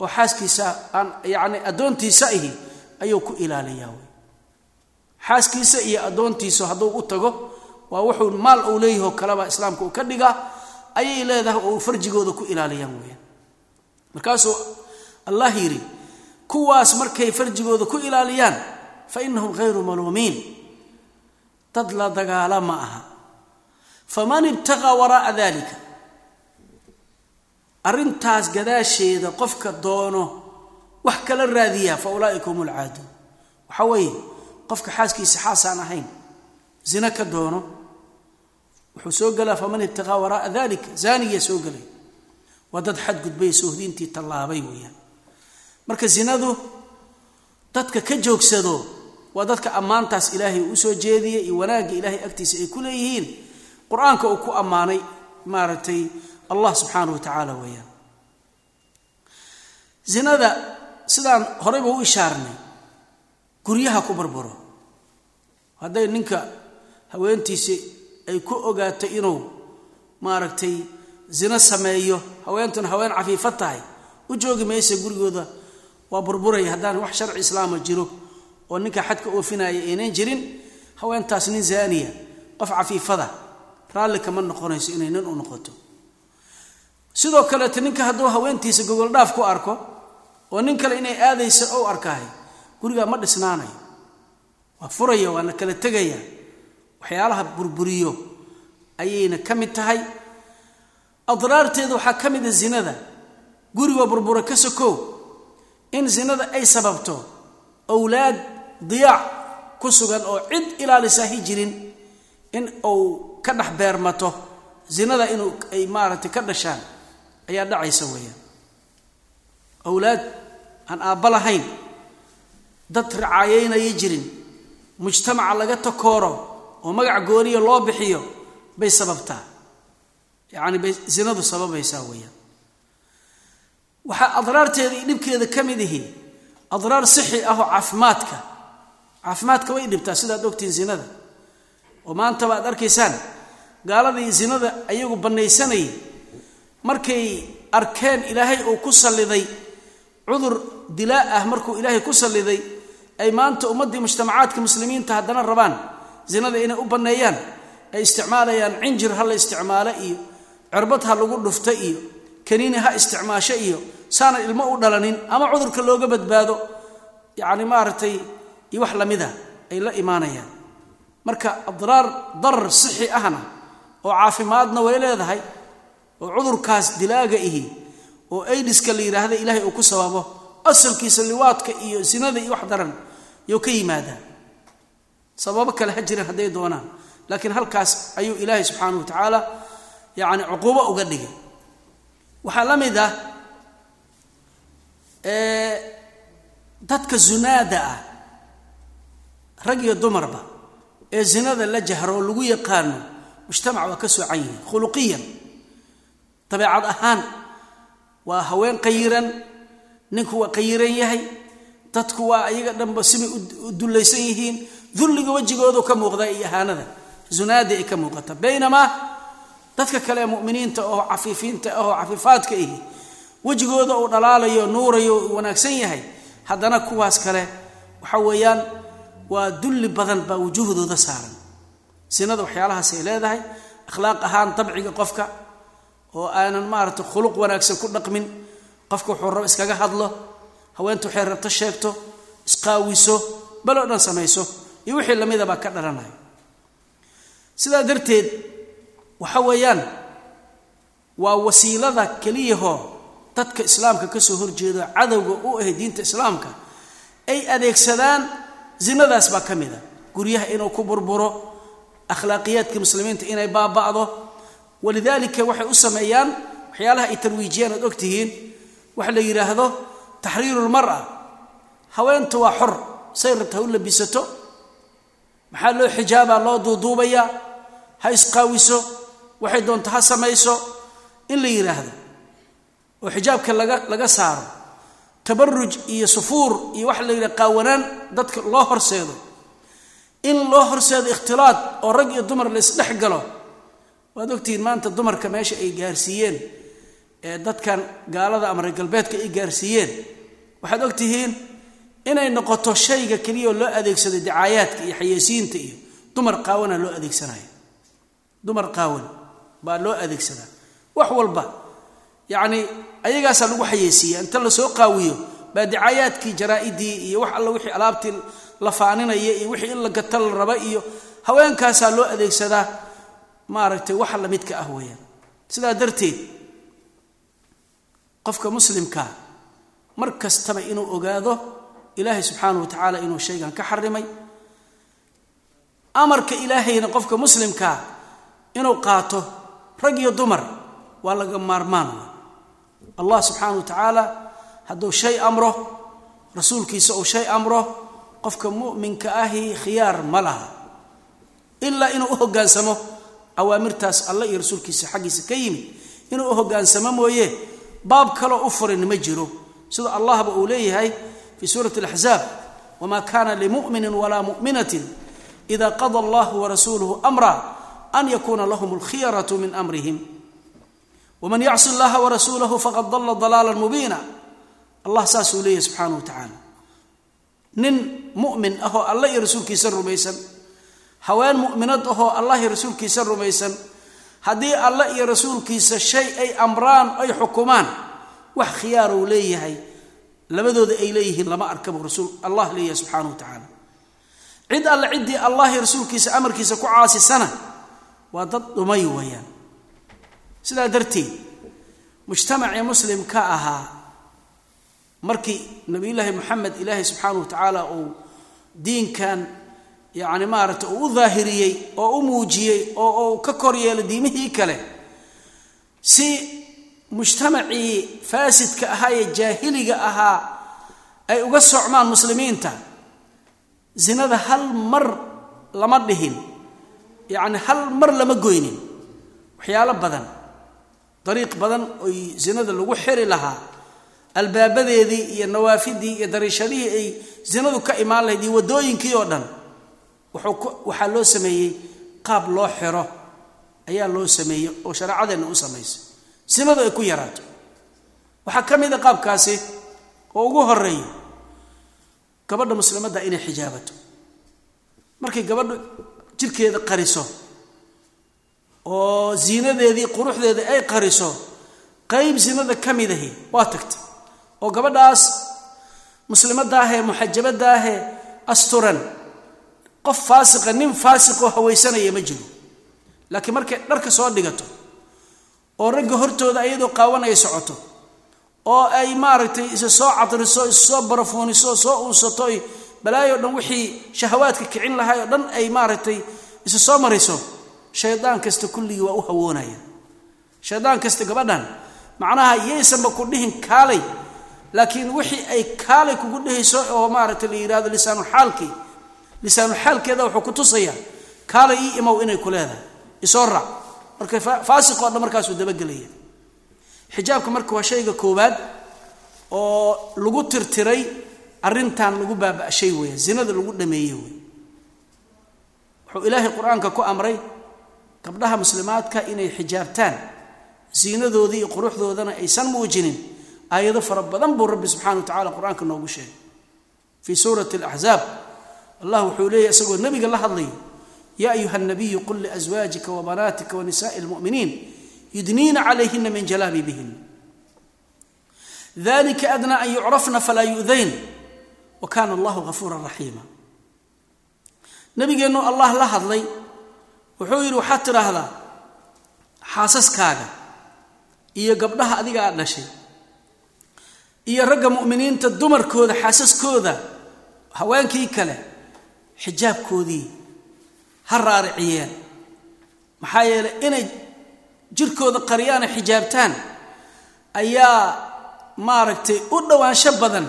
oo xaaskiisa aan yacni addoontiisa ihi ayuu ku ilaaliyaa wey xaaskiisa iyo addoontiisa hadduu u tago waa wuxuu maal uu leeyahoo kaleba islaamka uu ka dhigaa ayay leedahay oo farjigooda ku ilaaliyaan weyaan markaasuu allah yidhi kuwaas markay farjigooda ku ilaaliyaan fa inahum hayru maluumiin. Dad la dagaala ma aha. Faman ibtaqaa waraa'a dalika arrintaas gadaasheeda qofka doono wax kala raadiyaa fa ulaaika hum lcaaduun waxa weeye qofka xaaskiisa xaasaan ahayn zina ka doono wuxuu soo gelaa faman ibtiqaa waraaa dalika zaaniya soo gelay waa dad xadgudbay sohdiintii tallaabay weeyaan. Marka zinadu dadka ka joogsado waa dadka ammaantaas ilaahay uu u soo jeediyey iyo wanaagga ilaahay agtiisa ay ku leeyihiin qur'aanka uu ku ammaanay maaragtay allah subxaanahu wa tacaala weeyaan. Zinada sidaan horeyba u ishaarnay guryaha ku burburo. Hadday ninka haweentiisi ay ku ogaato inuu maaragtay zino sameeyo haweentuna haween cafiifo tahay. U joogi maysa gurigooda waa burburaya haddaan wax sharci islaama jiro oo ninka xadka oofinaya aynan jirin haweentaas nin zaaniya qof cafiifada raalli kama noqonayso inay nin u noqoto. Sidoo kaleeto ninka hadduu haweentiisa gogoldhaaf ku arko oo nin kale inay aadaysa ou arkahay gurigaa ma dhisnaanayo. Waa furaya waana kala tegaya waxyaalaha burburiyo ayayna ka mid tahay adraarteeda waxaa ka mida zinada. Guriga burbura ka sokow. In zinada ay sababto owlaad diyaac ku sugan oo cid ilaalisaahi jirin in uu ka dhex beermato. Zinada inuu ay maaragtay ka dhashaan ayaa dhacaysa weeyaan. Owlaad aan aabba lahayn dad racaayeynaya jirin mujtamaca laga takooro oo magac gooniya loo bixiyo bay sababtaa yacni bay zinadu sababaysaa weeyaan. Waxaa adraarteeda iyo dhibkeeda ka mid ihi adraar sixi ah oo caafimaadka caafimaadka way dhibtaa sidaad ogtihiin zinada. Oo maantaba aad arkaysaan gaaladii zinada ayagu bannaysanayay markay arkeen ilaahay uu ku salliday cudur dilaa ah markuu ilaahay ku salliday ay maanta ummaddii mujtamacaadka muslimiinta haddana rabaan zinada inay u banneeyaan ay isticmaalayaan cinjir ha la isticmaalo iyo cirbad ha lagu dhufta iyo kaniini ha isticmaasho iyo saana ilmo u dhalanin ama cudurka looga badbaado yacni maaragtay iyo wax lamida ay la imaanayaan. Marka adraar darar sixi ahna oo caafimaadna way leedahay oo cudurkaas dilaaga ihi oo aidiska la yidhaahda ilaahay uu ku sababo asalkiisa liwaadka iyo sinada iyo wax daran you ka yimaadaa sababo kale ha jiran hadday doonaan laakiin halkaas ayuu ilaahay subxaanahu wa tacaala yacni cuquubo uga dhigay. Waxaa la mid ah dadka zunaada ah rag iyo dumarba ee zinada la jahro oo lagu yaqaano mujtamac waa ka soocan yihiin khuluqiyan dabeecad ahaan waa haween qayiran ninku waa qayiran yahay dadku waa ayaga dhanba simay u dullaysan yihiin dulliga wejigoodu ka muuqda iyo ahaanada zunaada ay ka muuqata. Baynamaa dadka kale muminiinta oo cafiifiinta ahoo cafiifaadka ihi wejigooda uu dhalaalayo nuurayo wanaagsan yahay haddana kuwaas kale waxa weeyaan waa dulli badan baa wujuuhdooda saaran. Sinada waxyaalahaas ay leedahay akhlaaq ahaan dabciga qofka oo aanan maarata khuluq wanaagsan ku dhaqmin qofka wuxuu rabo iskaga hadlo haweenta waxay rabto sheegto isqaawiso baloo dhan samayso iyo wixii lamidabaa ka dhalanaya sidaa darteed waxa weeyaan waa wasiilada keliyahoo dadka islaamka ka soo horjeedo cadowga u ahay diinta islaamka ay adeegsadaan zinadaas baa ka mid a. Guryaha inuu ku burburo akhlaaqiyaadka muslimiinta inay baaba'do. Walidaalika waxay u sameeyaan waxyaalaha ay tarwiijiyaan aad ogtihiin. Waxa la yidhaahdo taxriiru lmara haweenta waa xor say rabta ha u labisato. Maxaa loo xijaabaa loo duuduubayaa? Ha isqaawiso waxay doonto ha samayso in la yidhaahdo oo xijaabka laga laga saaro. Tabaruj iyo sufuur iyo waxa la yidhaha qaawanaan dadka loo horseedo. In loo horseedo ikhtilaad oo rag iyo dumar la isdhex galo waad ogtihiin maanta dumarka meesha ay gaarsiiyeen ee dadkan gaalada ama reer ay gaarsiiyeen. Waxaad ogtihiin inay noqoto shayga keliya oo loo adeegsado dicaayaadka iyo xayeysiinta iyo dumar qaawana loo adeegsanayo. Dumar qaawan baa loo adeegsadaa. Wax walba yacni ayagaasaa lagu xayeysiiya inta la soo qaawiyo baa dicaayaadkii jaraa-idii iyo wax alla wixii alaabtii la faaninaya iyo wixii in la gata la raba iyo haweenkaasaa loo adeegsadaa maaragtay waxa lamidka ah weeyaan. Sidaa darteed qofka muslimkaa mar kastaba inuu ogaado ilaahay subxaanahu wa tacaala inuu shaygan ka xarimay amarka ilaahayna qofka muslimkaa inuu qaato rag iyo dumar waa laga maarmaan. Allah subxaanahu wa tacaala hadduu shay amro rasuulkiisa uu shay amro qofka mu'minka ahi khiyaar ma laha. Ilaa inuu u hoggaansamo awaamirtaas alla iyo rasuulkiisa xaggiisa ka yimid. Inuu u hoggaansamo mooye baab kaloo u furin ma jiro. Sida allahba uu leeyahay fii suurati alaxzaab wamaa kana limu'minin walaa mu'minatin ida qada allahu warasuuluhu amra an yakuuna lahum alkhiyaratu min amrihim waman yacsi allaha warasuulahu faqad dalla dalaalan mubiina allah saasuu leeyahy subxaanahu wa tacaala nin mu'min ahoo alla iyo rasuulkiisa rumaysan haween mu'minad ahoo allah iyo rasuulkiisa rumaysan haddii alla iyo rasuulkiisa shay ay amraan ay xukumaan wax khiyaaruu leeyahay labadooda ay leeyihiin lama arkabu rasuul allah leeyahay subxaanahu wa tacaala cid alle ciddii allah iyo rasuulkiisa amarkiisa ku caasisana waa dad dhumay weeyaan. Sidaa darteed mujtamacii muslimka ahaa markii nabiyullaahi moxamed ilaahay subxaanahu wa tacaala uu diinkan yacni maaragtay uu u daahiriyey oo u muujiyey oo uu ka kor yeelay diimihii kale si mujtamacii faasidka ahaa ee jaahiliga ahaa ay uga socmaan muslimiinta zinada hal mar lama dhihin yacni hal mar lama goynin. Waxyaalo badan dariiq badan oy zinada lagu xiri lahaa albaabadeedii iyo nawaafidii iyo dariishadihii ay zinadu ka imaan lahayd iyo waddooyinkii oo dhan waxaa loo sameeyey qaab loo xiro ayaa loo sameeyey oo shareecadeenna u samaysay sinadu ay ku yaraato. Waxaa ka mid a qaabkaasi oo ugu horeeyo gabadha muslimadda inay xijaabato. Markay gabadhu jirkeeda qariso oo ziinadeedii quruxdeeda ay qariso qayb zinada ka mid ahi waa tagtay. oo gabadhaas muslimadaahee muxajabadaahee asturan qof faasiqa nin faasiqoo hawaysanaya ma jiro. laakiin markay dharka soo dhigato oo ragga hortooda iyadoo qaawanaya socoto oo ay maaragtay isa soo cadriso isa soo barafooniso soo uusato y balaayo dhan wixii shahawaadka kicin lahay oo dhan ay maaragtay isa soo mariso shaydaan kasta kulligii waa u hawoonaya. Shaydaan kasta gabadhan macnaha yaysanba ku dhihin kaalay laakiin wixii ay kaalay kugu dhehayso oo maaragtay la yidhahdo lisaanulxaalkii lisaanulxaalkeeda wuxuu ku tusayaa kaalay ii imow inay ku leedahay. Isoo raac marka faasiqoo dhan markaasuu dabagelaya. Xijaabka marka waa shayga koowaad oo lagu tirtiray arrintan lagu baaba'shay weya zinada lagu dhameeye wey wuxuu ilaahay qur'aanka ku amray gabdhaha muslimaadka inay xijaabtaan ziinadoodii iyo quruxdoodana aysan muujinin aayado fara badan buu rabbi subxana wa tacala qur'aanka noogu sheegay. Fii suurati alaxzaab allah wuxuu leeyahy isagoo nebiga la hadlayo ya ayuha nabiyu qul liaswaajika wabanaatika wanisaai lmuminiin yudniina calayhina min jalaabibihin dalika adnaa an yucrafna falaa yu'dayn wa kana allahu gafuura raxiima nabigeennu allah la hadlay wuxuu yidhi waxaad tidhaahdaa xaasaskaaga iyo gabdhaha adiga aad dhashay iyo ragga mu'miniinta dumarkooda xaasaskooda haweenkii kale xijaabkoodii ha raariciyeen. Maxaa yeelay inay jirkooda qariyaana xijaabtaan ayaa maaragtay u dhowaansho badan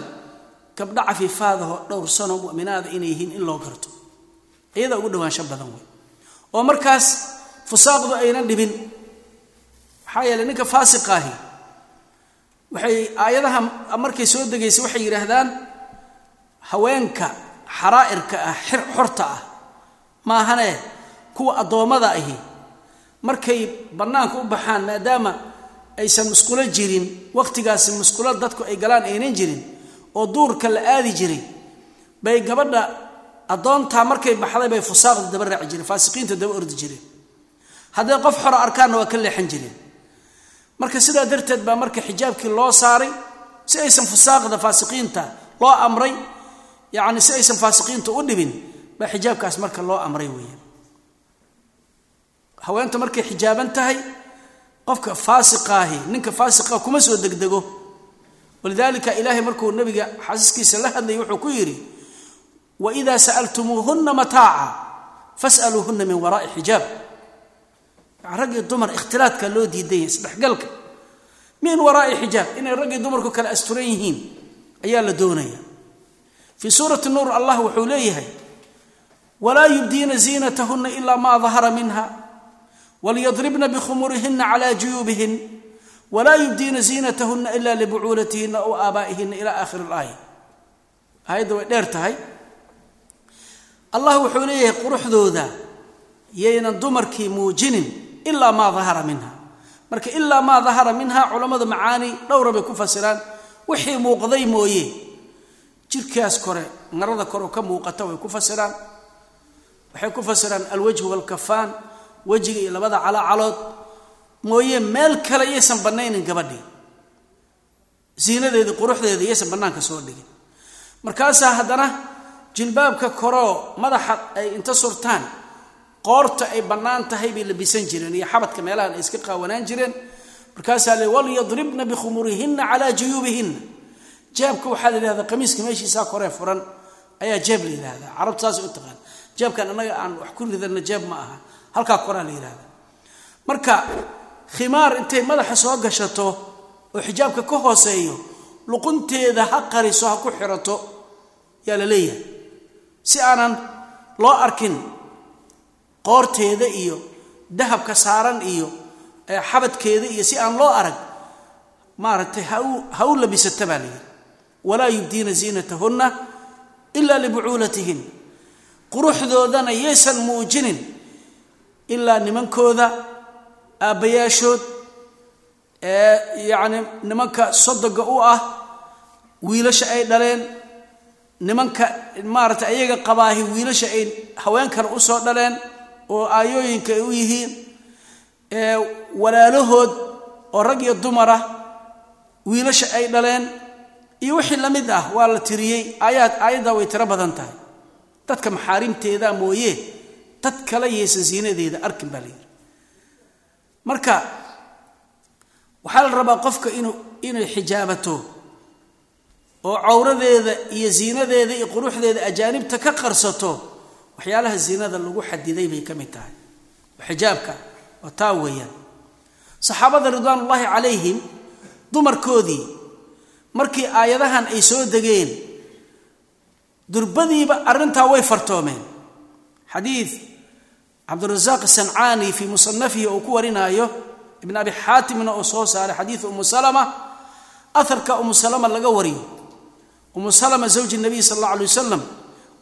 gabdho cafiifaadahoo dhowr sano mu'minaada inay yihiin in loo garto. Iyadaa ugu dhowaansho badan wey oo markaas fusaaqdu aynan dhibin. Maxaa yeeley ninka faasiqaahi waxay aayadaha markay soo degaysay waxay yidhaahdaan haweenka xaraa'irka ah xorta ah maahane kuwa addoommada ahi markay bannaanka u baxaan maadaama aysan musqulo jirin wakhtigaasi musqulo dadku ay galaan aynan jirin oo duurka la aadi jiray bay gabadha addoontaa markay baxday bay fusaaqda daba raaci jireen faasiqiinta daba ordi jireen. Hadday qof xora arkaanna waa ka leexan jireen. Marka sidaa darteed baa marka xijaabkii loo saaray si aysan fusaaqda faasiqiinta loo amray yacni si aysan faasiqiinta u dhibin baa xijaabkaas marka loo amray weeyaan. Haweenta markay xijaaban tahay qofka faasiqaahi ninka faasiqa kuma soo degdego walidaalika ilaahay markuu nabiga xasiskiisa la hadlayay wuxuu ku yidhi waidaa sa'altumuuhunna mataaca fas'aluuhunna min waraa'i xijaab. Raggii dumar ikhtilaadka loo diidan yahay isdhexgalka min waraa'i xijaab inay raggii dumarku kala asturan yihiin ayaa la doonaya. Fii suurati nuur allah wuxuu leeyahay walaa yubdiina ziinatahunna ilaa maa dahara minha walyadribna bikhumurihina cala juyuubihin walaa yubdiina ziinatahunna ila libucuulatihina aw aabaa'ihina ila aakhiri ilaaya aayadda way dheer tahay. Allah wuxuu leeyahay quruxdooda yaynan dumarkii muujinin ilaa maa dahara minha marka ilaa maa dahara minha culammada macaani dhowra bay ku fasiraan wixii muuqday mooye. Jirkaas kore marada koreo ka muuqata way ku fasiraan. Waxay ku fasiraan alwajhu walkafaan wejiga iyo labada calaacalood mooye meel kale yaysan bannaynin gabadhii ziinadeedii quruxdeedii yaysan bannaanka soo dhigin. Markaasaa haddana jilbaabka koroo madaxa ay inta surtaan qoorta ay bannaan tahay bay labisan jireen iyo xabadka meelahan ay iska qaawanaan jireen. Markaasaa le walyadribna bikhumurihinna calaa juyuubihinna. Jeebka waxaa la yidhahdaa qamiiska meeshiisaa koree furan ayaa jeeb la yidhahdaa. Carabtu u taqaan. Jeebkan annaga aan wax ku ridanna jeeb ma aha. Halkaa koraa la yidhahdaa. Marka khimaar intay madaxa soo gashato oo xijaabka ka hooseeyo luqunteeda ha qariso ha ku xirato yaa la leeyahay. Si aanan loo arkin qoorteeda iyo dahabka saaran iyo xabadkeeda iyo si aan loo arag maaragtay ha u labisata baa layidhi walaa yubdiina ziinatahunna ilaa libucuulatihin. Quruxdoodana yaysan muujinin ilaa nimankooda aabbayaashood yacni nimanka sodoga u ah wiilasha ay dhaleen nimanka maaragtay ayaga qabaahi wiilasha ay haweenkana u soo dhaleen oo aayooyinka ay u yihiin walaalahood oo rag iyo dumara wiilasha ay dhaleen iyo wixii la mid ah waa la tiriyey. Aayaad aayaddaa way tiro badan tahay. Dadka maxaarimteeda mooye dad kale yaysan siinadeeda arkin baa la yidhi marka waxaa la rabaa qofka inuu inay xijaabato oo cawradeeda iyo ziinadeeda iyo quruxdeeda ajaanibta ka qarsato waxyaalaha ziinada lagu xadiday bay ka mid tahay. Oo xijaabka oo taa weeyaan. Saxaabada ridwaanullaahi calayhim dumarkoodii markii aayadahan ay soo degeen durbadiiba arrintaa way fartoomeen. Xadiid cabdirasaaq sancaani fii musanafihi uu ku warinaayo ibn abi xaatimna oo soo saaray xadiidu umu salama aharka umu salama laga wariyo umu salama zawji nabiy sal alla alay wasalam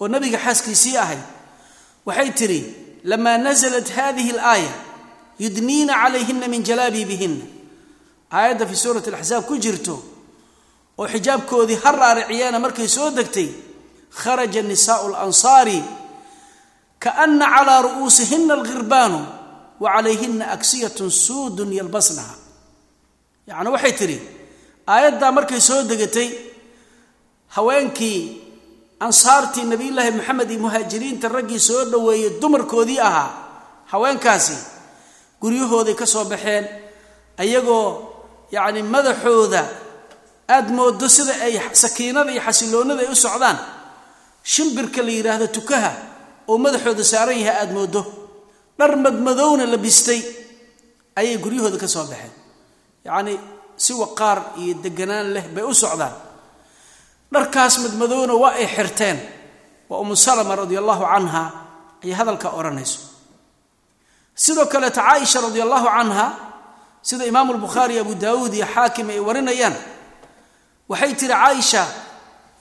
oo nabiga xaaskiisii ahay waxay tidhi lamaa naزlat hadihi اlaaya yudniina calayhina min jalaabiibihina aayadda fii suurati alaxsaab ku jirto oo xijaabkoodii ha raariciyeena markay soo degtay kharaja nisaau lansaari kaana calaa ru'uusihina alghirbaanu wa calayhina aksiyatun suudun yalbasnaha yacni waxay tidhi aayaddaa markay soo degatay haweenkii ansaartii nabiyullaahi maxamed iyo muhaajiriinta raggii soo dhoweeyey dumarkoodii ahaa haweenkaasi guryahooday ka soo baxeen ayagoo yacni madaxooda aada moodo sida ay sakiinada iyo xasiloonnada ay u socdaan shimbirka la yidhaahdo tukaha oo madaxooda saaran yahay aada moodo dhar madmadowna la bistay ayay guryahooda ka soo baxeen. Yacni si waqaar iyo deganaan leh bay u socdaan. Dharkaas madmadowna waa ay xirteen. Waa umu salama radi allahu canha ayay hadalka odhanayso sidoo kaleeta caaisha radi allahu canha sida imaamu lbukhaari abu daawuud iyo xaakim ay warinayaan waxay tihi caaisha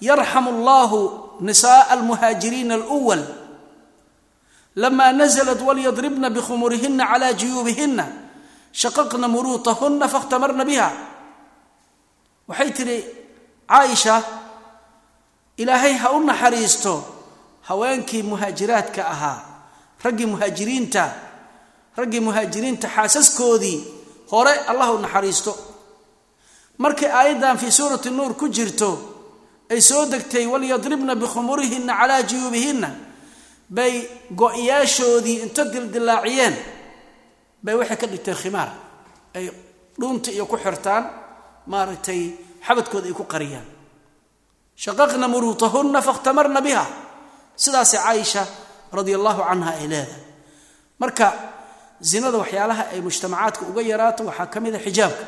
yarxamu allahu nisaءa almuhaajiriina alwal lama naزlat walyadribna bikhumurihina cala juyuubihina shaqaqna muruutahuna faاkhtamarna biha waxay tihi caaisha ilaahay ha u naxariisto haweenkii muhaajiraadka ahaa raggii muhaajiriinta raggii muhaajiriinta xaasaskoodii hore allah u naxariisto markay aayaddan fii suurati nuur ku jirto ay soo degtay walyadribna bikhumurihina calaa juyuubihinna bay go-yaashoodii inta dildilaaciyeen bay waxay ka dhigteen khimaar. Ay dhuunta iyo ku xirtaan maaragtay xabadkooda ay ku qariyaan. Shaqaqna muruutahunna fakhtamarna biha. Sidaasay caaisha radia allahu canha ay leedahay. Marka zinada waxyaalaha ay mujtamacaadka uga yaraato waxaa ka mid a xijaabka.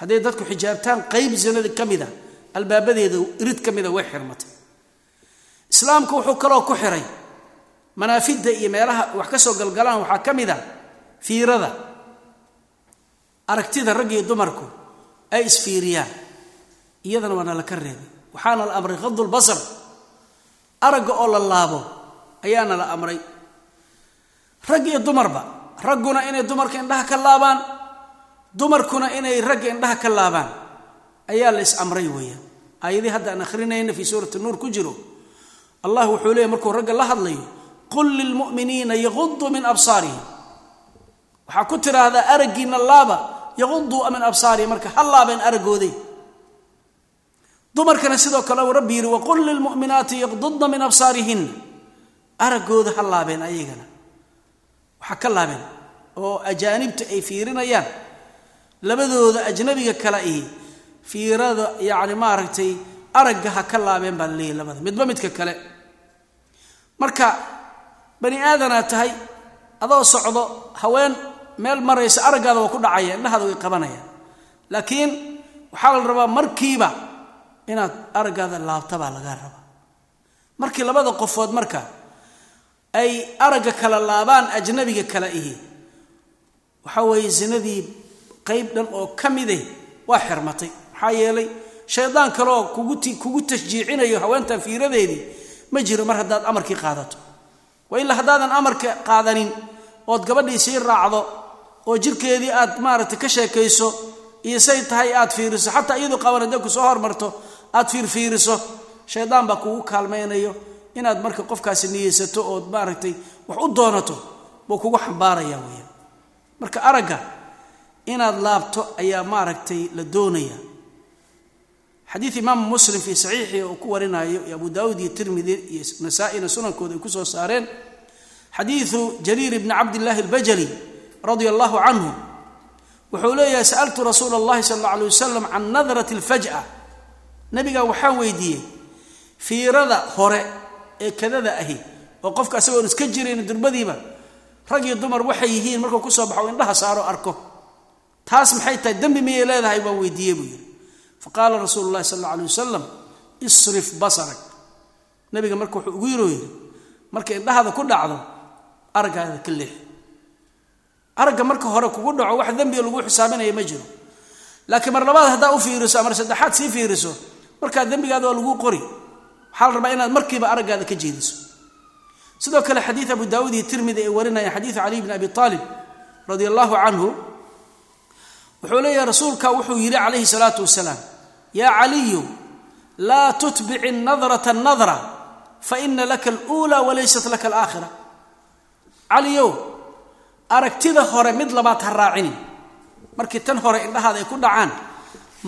Hadday dadku xijaabtaan qeyb zinada ka mida albaabadeeda irid ka mida way xirmatay islaamku wuxuu kaloo ku xiray manaafidda iyo meelaha wax ka soo galgalaan waxaa ka mid a fiirada aragtida rag iyo dumarku ay isfiiriyaan. Iyadana waana ka reebay. Waxaana la amray khadulbasar aragga oo la laabo ayaana la amray. Rag iyo dumarba ragguna inay dumarka indhaha ka laabaan dumarkuna inay ragga indhaha ka laabaan ayaa la is amray weeyaan. Aayadii hadda aan akhrinayna fii suurati nuur ku jiro allah wuxuu leeyay markuu ragga la hadlayo qul lilmu'miniina yaquduu min absaarihim. Waxaa ku tidhaahdaa araggiina laaba yaquduu min absaarihim. Marka ha laabeen araggooday dumarkana sidoo kale uu rabbi yidhi waqul lilmu'minaati yaqdudna min absaarihinna araggooda ha laabeen ayagana. Waxaa ka laabeen oo ajaanibta ay fiirinayaan labadooda ajnabiga kale ihi fiirada yacni maaragtay aragga ha ka laabeen baa laleeyahy labada midba midka kale marka bani aadanaa tahay adoo socdo haween meel maraysa araggaada waa ku dhacaya indhahaada way qabanayaan laakiin waxaa la rabaa markiiba inaad araggaada laabta baa lagaa rabaa. Markii labada qofood marka ay aragga kala laabaan ajnabiga kale ihi waxaa weeye zinadii qayb dhan oo ka mide waa xirmatay. Maxaa yeelay shaydaan kaleoo kugu tashjiicinayo haweentan fiiradeedii ma jiro mar haddaad amarkii qaadato. Wa ilaa haddaadan amarka qaadanin ood gabadhii sii raacdo oo jirkeedii aad maaragtay ka sheekayso iyo say tahay aad fiiriso xataa iyadu qaban hadday ku soo hormarto aad fiirfiiriso shaydaan baa kugu kaalmaynayo inaad marka qofkaasi niyeysato ood maaragtay wax u doonato buu kugu xambaaraya weya marka aragga inaad laabto ayaa maaragtay la doonaya xadiid imaamu muslim fii saxiixii uu ku warinayo iyo abu daawuud iyo tirmidi iyo nasaa-ina sunankooda ay ku soo saareen. Xadiidu jariir bni cabdillaahi albajali radia allahu canhu wuxuu leeyahay sa'altu rasuula allahi sala alla alay wasalam can nadrati alfaj'a. Nabigaa waxaan weydiiyey fiirada hore ee kadada ahi oo qofka asagoon iska jirayn durbadiiba rag dumar waxay yihiin markuu ku soo baxo indhaha saaro arko. Taas maxay tahay? Dembi miyay leedahay? Baan weydiiyey buu yidhi faqaala rasuulu llahi sal alay wasalam isrif basarak. Nabiga marka wuxuu ugu yiroo yidhi marka indhahaada ku dhacdo araggaada ka leex aragga marka hore kugu dhaco wax dembiga lagu xisaabinaya ma jiro. Laakiin mar labaad haddaa u fiiriso amar saddexaad sii fiiriso markaa dembigaada waa lagu qori. Waxaa la rabaa inaad markiiba araggaada ka jeediso. Sidoo kale xadiid abu daawuud iyo tirmidi ay warinayaan xadiidu caliy bni abi aalib radia allahu canhu wuxuu leeyahay rasuulka wuxuu yidhi calayhi salaatu wasalaam yaa caliyu laa tutbici nadrata nadra faina laka aluula walaysat laka alaakhira caliyow aragtida hore mid labaad ha raacinin markii tan hore indhahaada ay ku dhacaan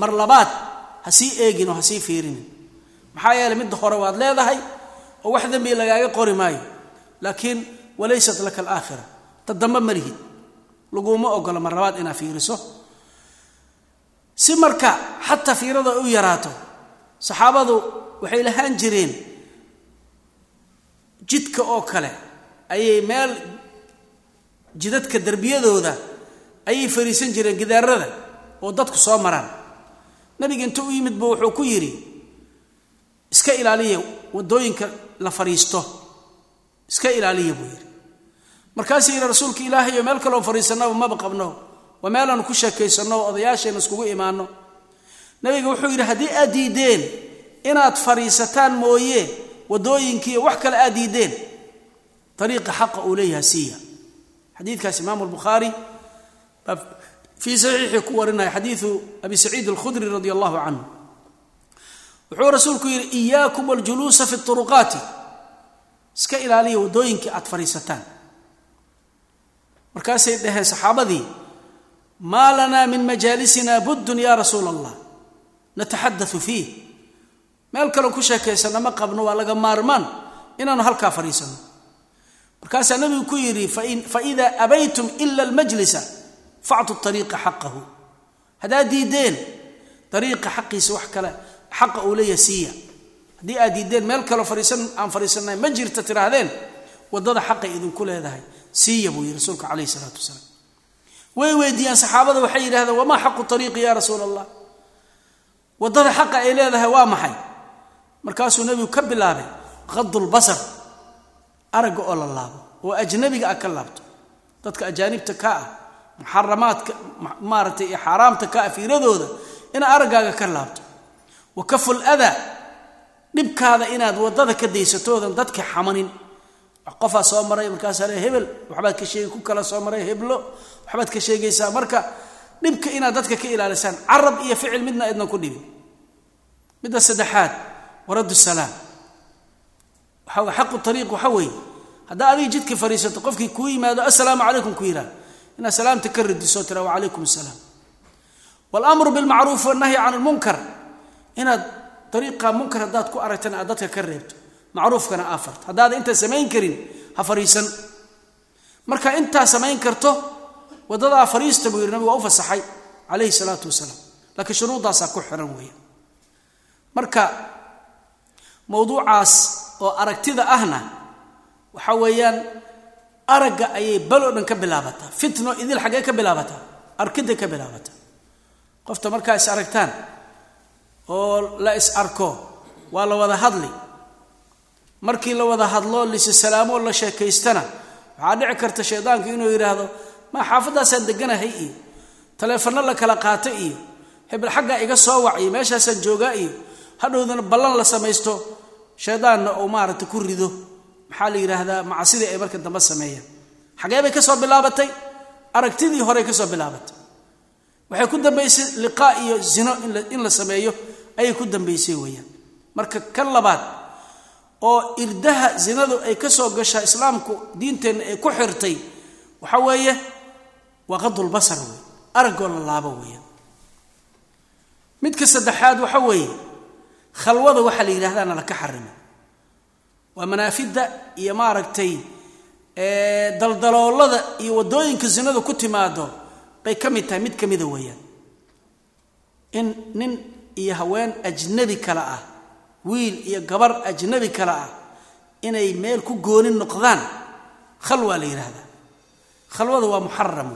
mar labaad ha sii eegin oo ha sii fiirinin. Maxaa yeeley midda hore waad leedahay oo wax dembiga lagaaga qori maayo. Laakiin walaysat laka alaakhira ta dambe malihid laguma ogola mar labaad inaad fiiriso si marka xataa fiirada u yaraato saxaabadu waxay lahaan jireen jidka oo kale. Ayay meel jidadka derbiyadooda ayay fariisan jireen gidaarada oo dadku soo maraan. Nabiga inta u yimid bu wuxuu ku yidhi iska ilaaliya waddooyinka la fadhiisto iska ilaaliya buu yidhi. Markaasuu yidhi rasuulka ilaahay oo meel kaloo fadhiisanaba maba qabno waa meelaanu ku sheekaysanno oo iskugu imaanno. Nabiga wuxuu yidhi haddii aad diideen inaad fadhiisataan mooye waddooyinkiiyo wax kale aad diideen. Ariiqa xaqa uu leeyahay siiya. Xadiidkaas imaamu lbukhaari baa fii saxiixii ku warinaya xadiidu abi saciid alkhudri radi allahu canhu. Wuxuu rasuulku yidhi iyaakum waljuluusa fi turuqaati. Iska ilaaliya waddooyinkii aad fadhiisataan markaasay dhaheen saxaabadii maa lanaa min majaalisina buddun ya rasuula allah nataxadau fiih. Meel kaloo ku sheekaysanna ma qabno waa laga maarmaan inaanu halkaa fadhiisanno markaasaa nabigu ku yidhi faida abaytum ila almajlisa factu ariiqa xaqahu. Haddaad diideen dariiqa xaqiisa wax kale xaqa uu leeyahay siiya haddii aad diideen meel kaleo fariisan aan fariisannahay ma jirta tiraahdeen waddada xaqay idinku leedahay. Siiya buu yihi rasuulka calayhi isalaatu wasalaam way weydiiyaan saxaabada waxay yidhahdeen wamaa xaqu ariiqi ya rasuul allah waddada xaqa ay leedahay waa maxay? Markaasuu nebigu ka bilaabay qadulbasar aragga oo la laabo oo ajnabiga ah ka laabto. Dadka ajaanibta ka ah muxaramaadka maaragtay iyo xaaraamta ka ah fiiradooda inaad araggaaga ka laabto. Wa kaful adaa dhibkaada inaad waddada ka daysatoodan dadka xamanin qofaa soo maray markaasaa le hebel waxbaad ka sheegi ku kala soo maray heblo waxbaad ka sheegaysaa. Marka dhibka inaad dadka ka ilaalisaan carab iyo ficil midna idnan ku dhibin. Midda saddexaad waraddu salaam. Waxa xaqu ariiq waxa weeye haddaa adiga jidka fariisato qofkii kuu yimaado assalaamu calaykum ku yidhaha inaad salaamta ka radiso tira wacalaykum asalaam walamru bilmacruuf wannahyi can lmunkar inaad ariiqa munkar haddaad ku aragtana aad dadka ka reebto macruufkana aa farto haddaada intaa samayn karin ha fariisan. Marka intaa samayn karto waddadaa fariista buu yidhi nabig waa u fasaxay calayhi salaatu wasalaam. Laakiin shuruuddaasaa ku xiran weeya. Marka mowduucaas oo aragtida ahna waxa weeyaan aragga ayay baloo dhan ka bilaabataa. Fitno idil xaggee ka bilaabataa arkidday ka bilaabataa. Qofta markaa is aragtaan oo la is arko waa la wada hadli markii la wada hadlo lisi salaamoo la sheekaystana waxaa dhici karta shaydaanku inuu yidhaahdo maa xaafaddaasaan deganahay iyo taleefanno la kala qaata iyo hebel xaggaa iga soo wac iyo meeshaasaan joogaa iyo hadhowdana ballan la samaysto shaydaanna uu maaragta ku rido. Maxaa la yidhaahdaa? Macasidii ay marka dambe sameeyaan. Xagee bay ka soo bilaabatay? Aragtidii horey ka soo bilaabatay. Waxay ku dambaysay liqaa iyo zino in la sameeyo ayay ku dambaysay weeyaan. Marka kan labaad oo irdaha zinadu ay ka soo gashaa islaamku diinteenna ay ku xirtay waxa weeye waa qadulbasar wey araggoo la laabo weeyaan midka saddexaad waxa weeye khalwada waxaa la yidhahdaana laka xarima waa manaafidda iyo maaragtay daldaloolada iyo waddooyinka zinadu ku timaado bay ka mid tahay mid ka mida weeyaan. In nin iyo haween ajnabi kale ah wiil iyo gabar ajnabi kale ah inay meel ku gooni noqdaan khalwaa la yidhaahdaa khalwada waa muxaram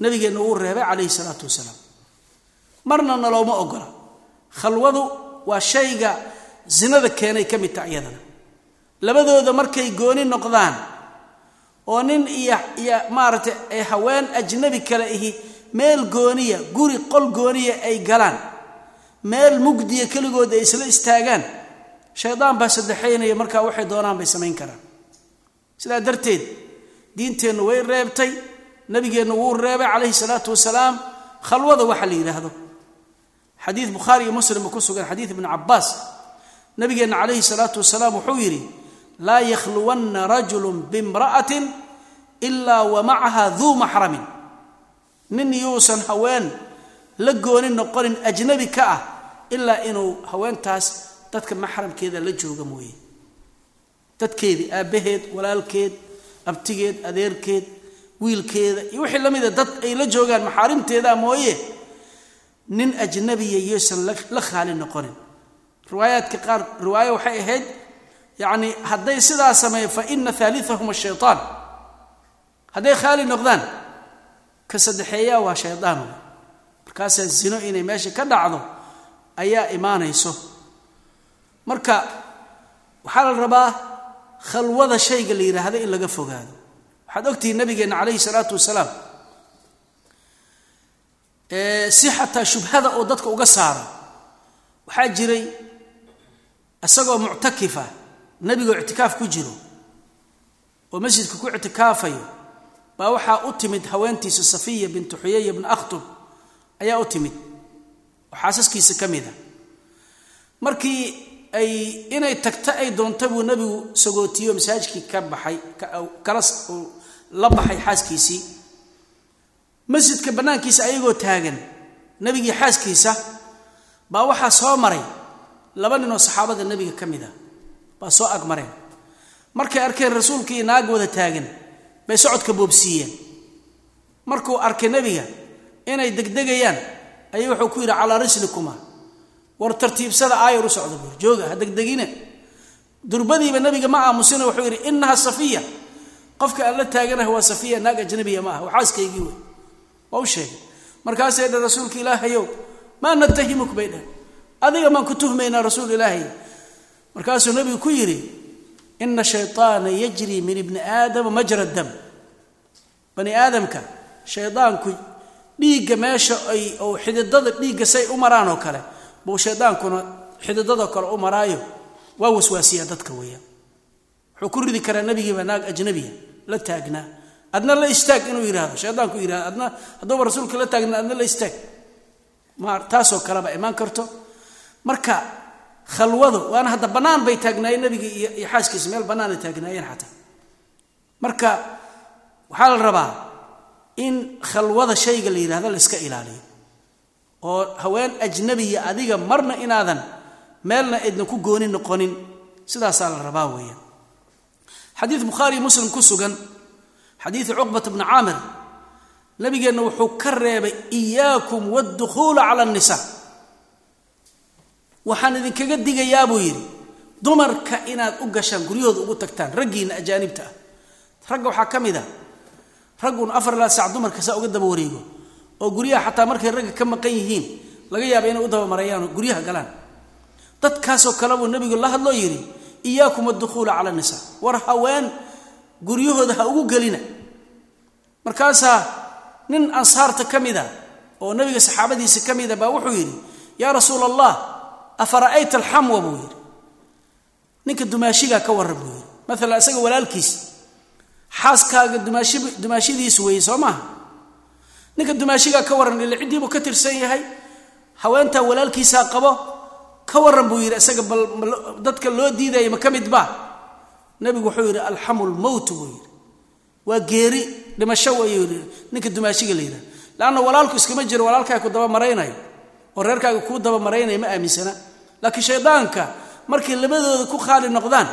nabigeenna uu reebay calayhi salaatu wasalaam. Marna nalooma ogola. Khalwadu waa shayga zinada keenay ka mid taha iyadana. Labadooda markay gooni noqdaan oo nin iyo iyo maaragtay ay haween ajnabi kale ihi meel gooniya guri qol gooniya ay galaan meel mugdiya keligood ay isla istaagaan. Shaydaan baa saddexaynaya markaa waxay doonaan bay samayn karaan. Sidaa darteed diinteennu way reebtay nabigeennu wuu reebay calayhi salaatu wasalaam khalwada waxa la yidhaahdo. Xadiid bukhaari iyo muslim ku sugan xadiid ibni cabaas nabigeenna calayhi salaatu wasalaam wuxuu yidhi laa yakhluwanna rajulun bimra'atin ilaa wa macaha duu maxramin. Nin yuusan haween la gooni noqonin ajnabi ka ah ilaa inuu haweentaas dadka maxramkeeda la jooga mooye. Dadkeedii aabbaheed walaalkeed abtigeed adeerkeed wiilkeeda iyo wixii la mida dad ay la joogaan maxaarimteeda mooye nin ajnabiya yuusan la khaali noqonin. Riwaayaadka qaar riwaayo waxay ahayd yacni hadday sidaa sameeyo fa ina haaliahum ashaytaan hadday khaali noqdaan ka saddexeeyaa waa shaydaan wey markaasaa zino inay meesha ka dhacdo ayaa imaanayso. Marka waxaa la rabaa khalwada shayga la yidhaahdo in laga fogaado. Waxaad ogtihiin nabigeenna calayhi salaatu wasalaam si xataa shubhada oo dadka uga saaro. Waxaa jiray isagoo muctakifa nebigoo ictikaaf ku jiro oo masjidka ku ictikaafayo baa waxaa u timid haweentiisa safiya bintu xuyaya bni akhtub ayaa u timid. Oo xaasaskiisa ka mida markii ay inay tagta ay doonta buu nebigu sagootiyo masaajidkii ka baxay kala la baxay xaaskiisii. Masjidka bannaankiisa ayagoo taagan nebigii xaaskiisa baa waxaa soo maray. Laba ninoo saxaabada nebiga ka mid a baa soo agmareen markay arkeen rasuulkii naag wada taagan bay socodka boobsiiyeen. Markuu arkay nebiga inay degdegayaan ayay wuxuu ku yidhi calaa rislikuma war tartiibsada aayar u socda buur jooga ha degdegine. Durbadiiba nabiga ma aamusina wuxuu yidhi inaha safiya. Qofka aan taaganaha waa safiya naag ajnabiya ma aha waxaaskaygii wey. Waa u sheegay. Markaasay dha rasuulka ilaahayow maa natahimuk bay dheh adiga maan ku tuhmaynaa rasuul ilaahay. Markaasuu nabigu ku yidhi ina shayطaana yajri min ibni aadama majra dam. Bani aadamka shaydaanku dhiigga meesha ay oo xididada dhiigga say u maraan oo kale buu shaydaankuna xididadoo kale u maraayo. Waa waswaasiyaa dadka weeyaan. Wuxuu ku ridi karaa nabigiiba naag ajnabiya la taagnaa. Adna la istaag inuu yidhaahdo shaydaanku yidhahdo adna hadduuba rasuulka la taagna adna la istaag. Taasoo kaleba imaan karto. Marka khalwadu waana hadda bannaan bay taagnaayeen nabiga iyo xaaskiisa meel bannaanay taagnaayeen xataa. Marka waxaa la rabaa in khalwada shayga la yidhahdo la iska ilaaliyo. Oo haween ajnabiya adiga marna inaadan meelna aydna ku gooni noqonin sidaasaa la rabaa weeyaan. Xadiid bukhaariy muslim ku sugan xadiidi cuqbat bni caamir nabigeenna wuxuu ka reebay iyaakum waddukhuula cala annisaa waxaan idinkaga digayaa buu yidhi dumarka inaad u gashaan guryahooda ugu tagtaan raggiinna ajaanibta ah. Ragga waxaa ka mid a raggun afar ilaa sac dumarka saa uga daba wareego oo guryaha xataa markay ragga ka maqan yihiin laga yaaba inay u dabamarayaan oo guryaha galaan. Dadkaasoo kale buu nabigu la hadloo yidhi iyaakum addukhuula cala nisaa war haween guryahooda ha ugu gelina. Markaasaa nin ansaarta ka mida oo nabiga saxaabadiisa ka mida baa wuxuu yidhi yaa rasuula allah afara'ayta alxamwa? buu yidhi. Ninka dumaashigaa ka warran buu yidhi. Maalan isaga walaalkiis xaaskaaga dumaashi dumaashidiis weeye soo maaha ninka dumaashigaa ka warran ila ciddiibuu ka tirsan yahay haweentaa walaalkiisaa qabo ka warran buu yidhi isaga bal dadka loo diidaya ma ka mid ba? Nabigu wuxuu yidhi alxamu lmowt buu yidhi. Waa geeri dhimasho wayuu yidhi. Ninka dumaashiga la yidhaha leanna walaalku iskama jiro walaalkaaga ku daba maraynayo oo reerkaaga kuu daba maraynaya ma aaminsana. Laakiin shaydaanka markay labadooda ku khaali noqdaan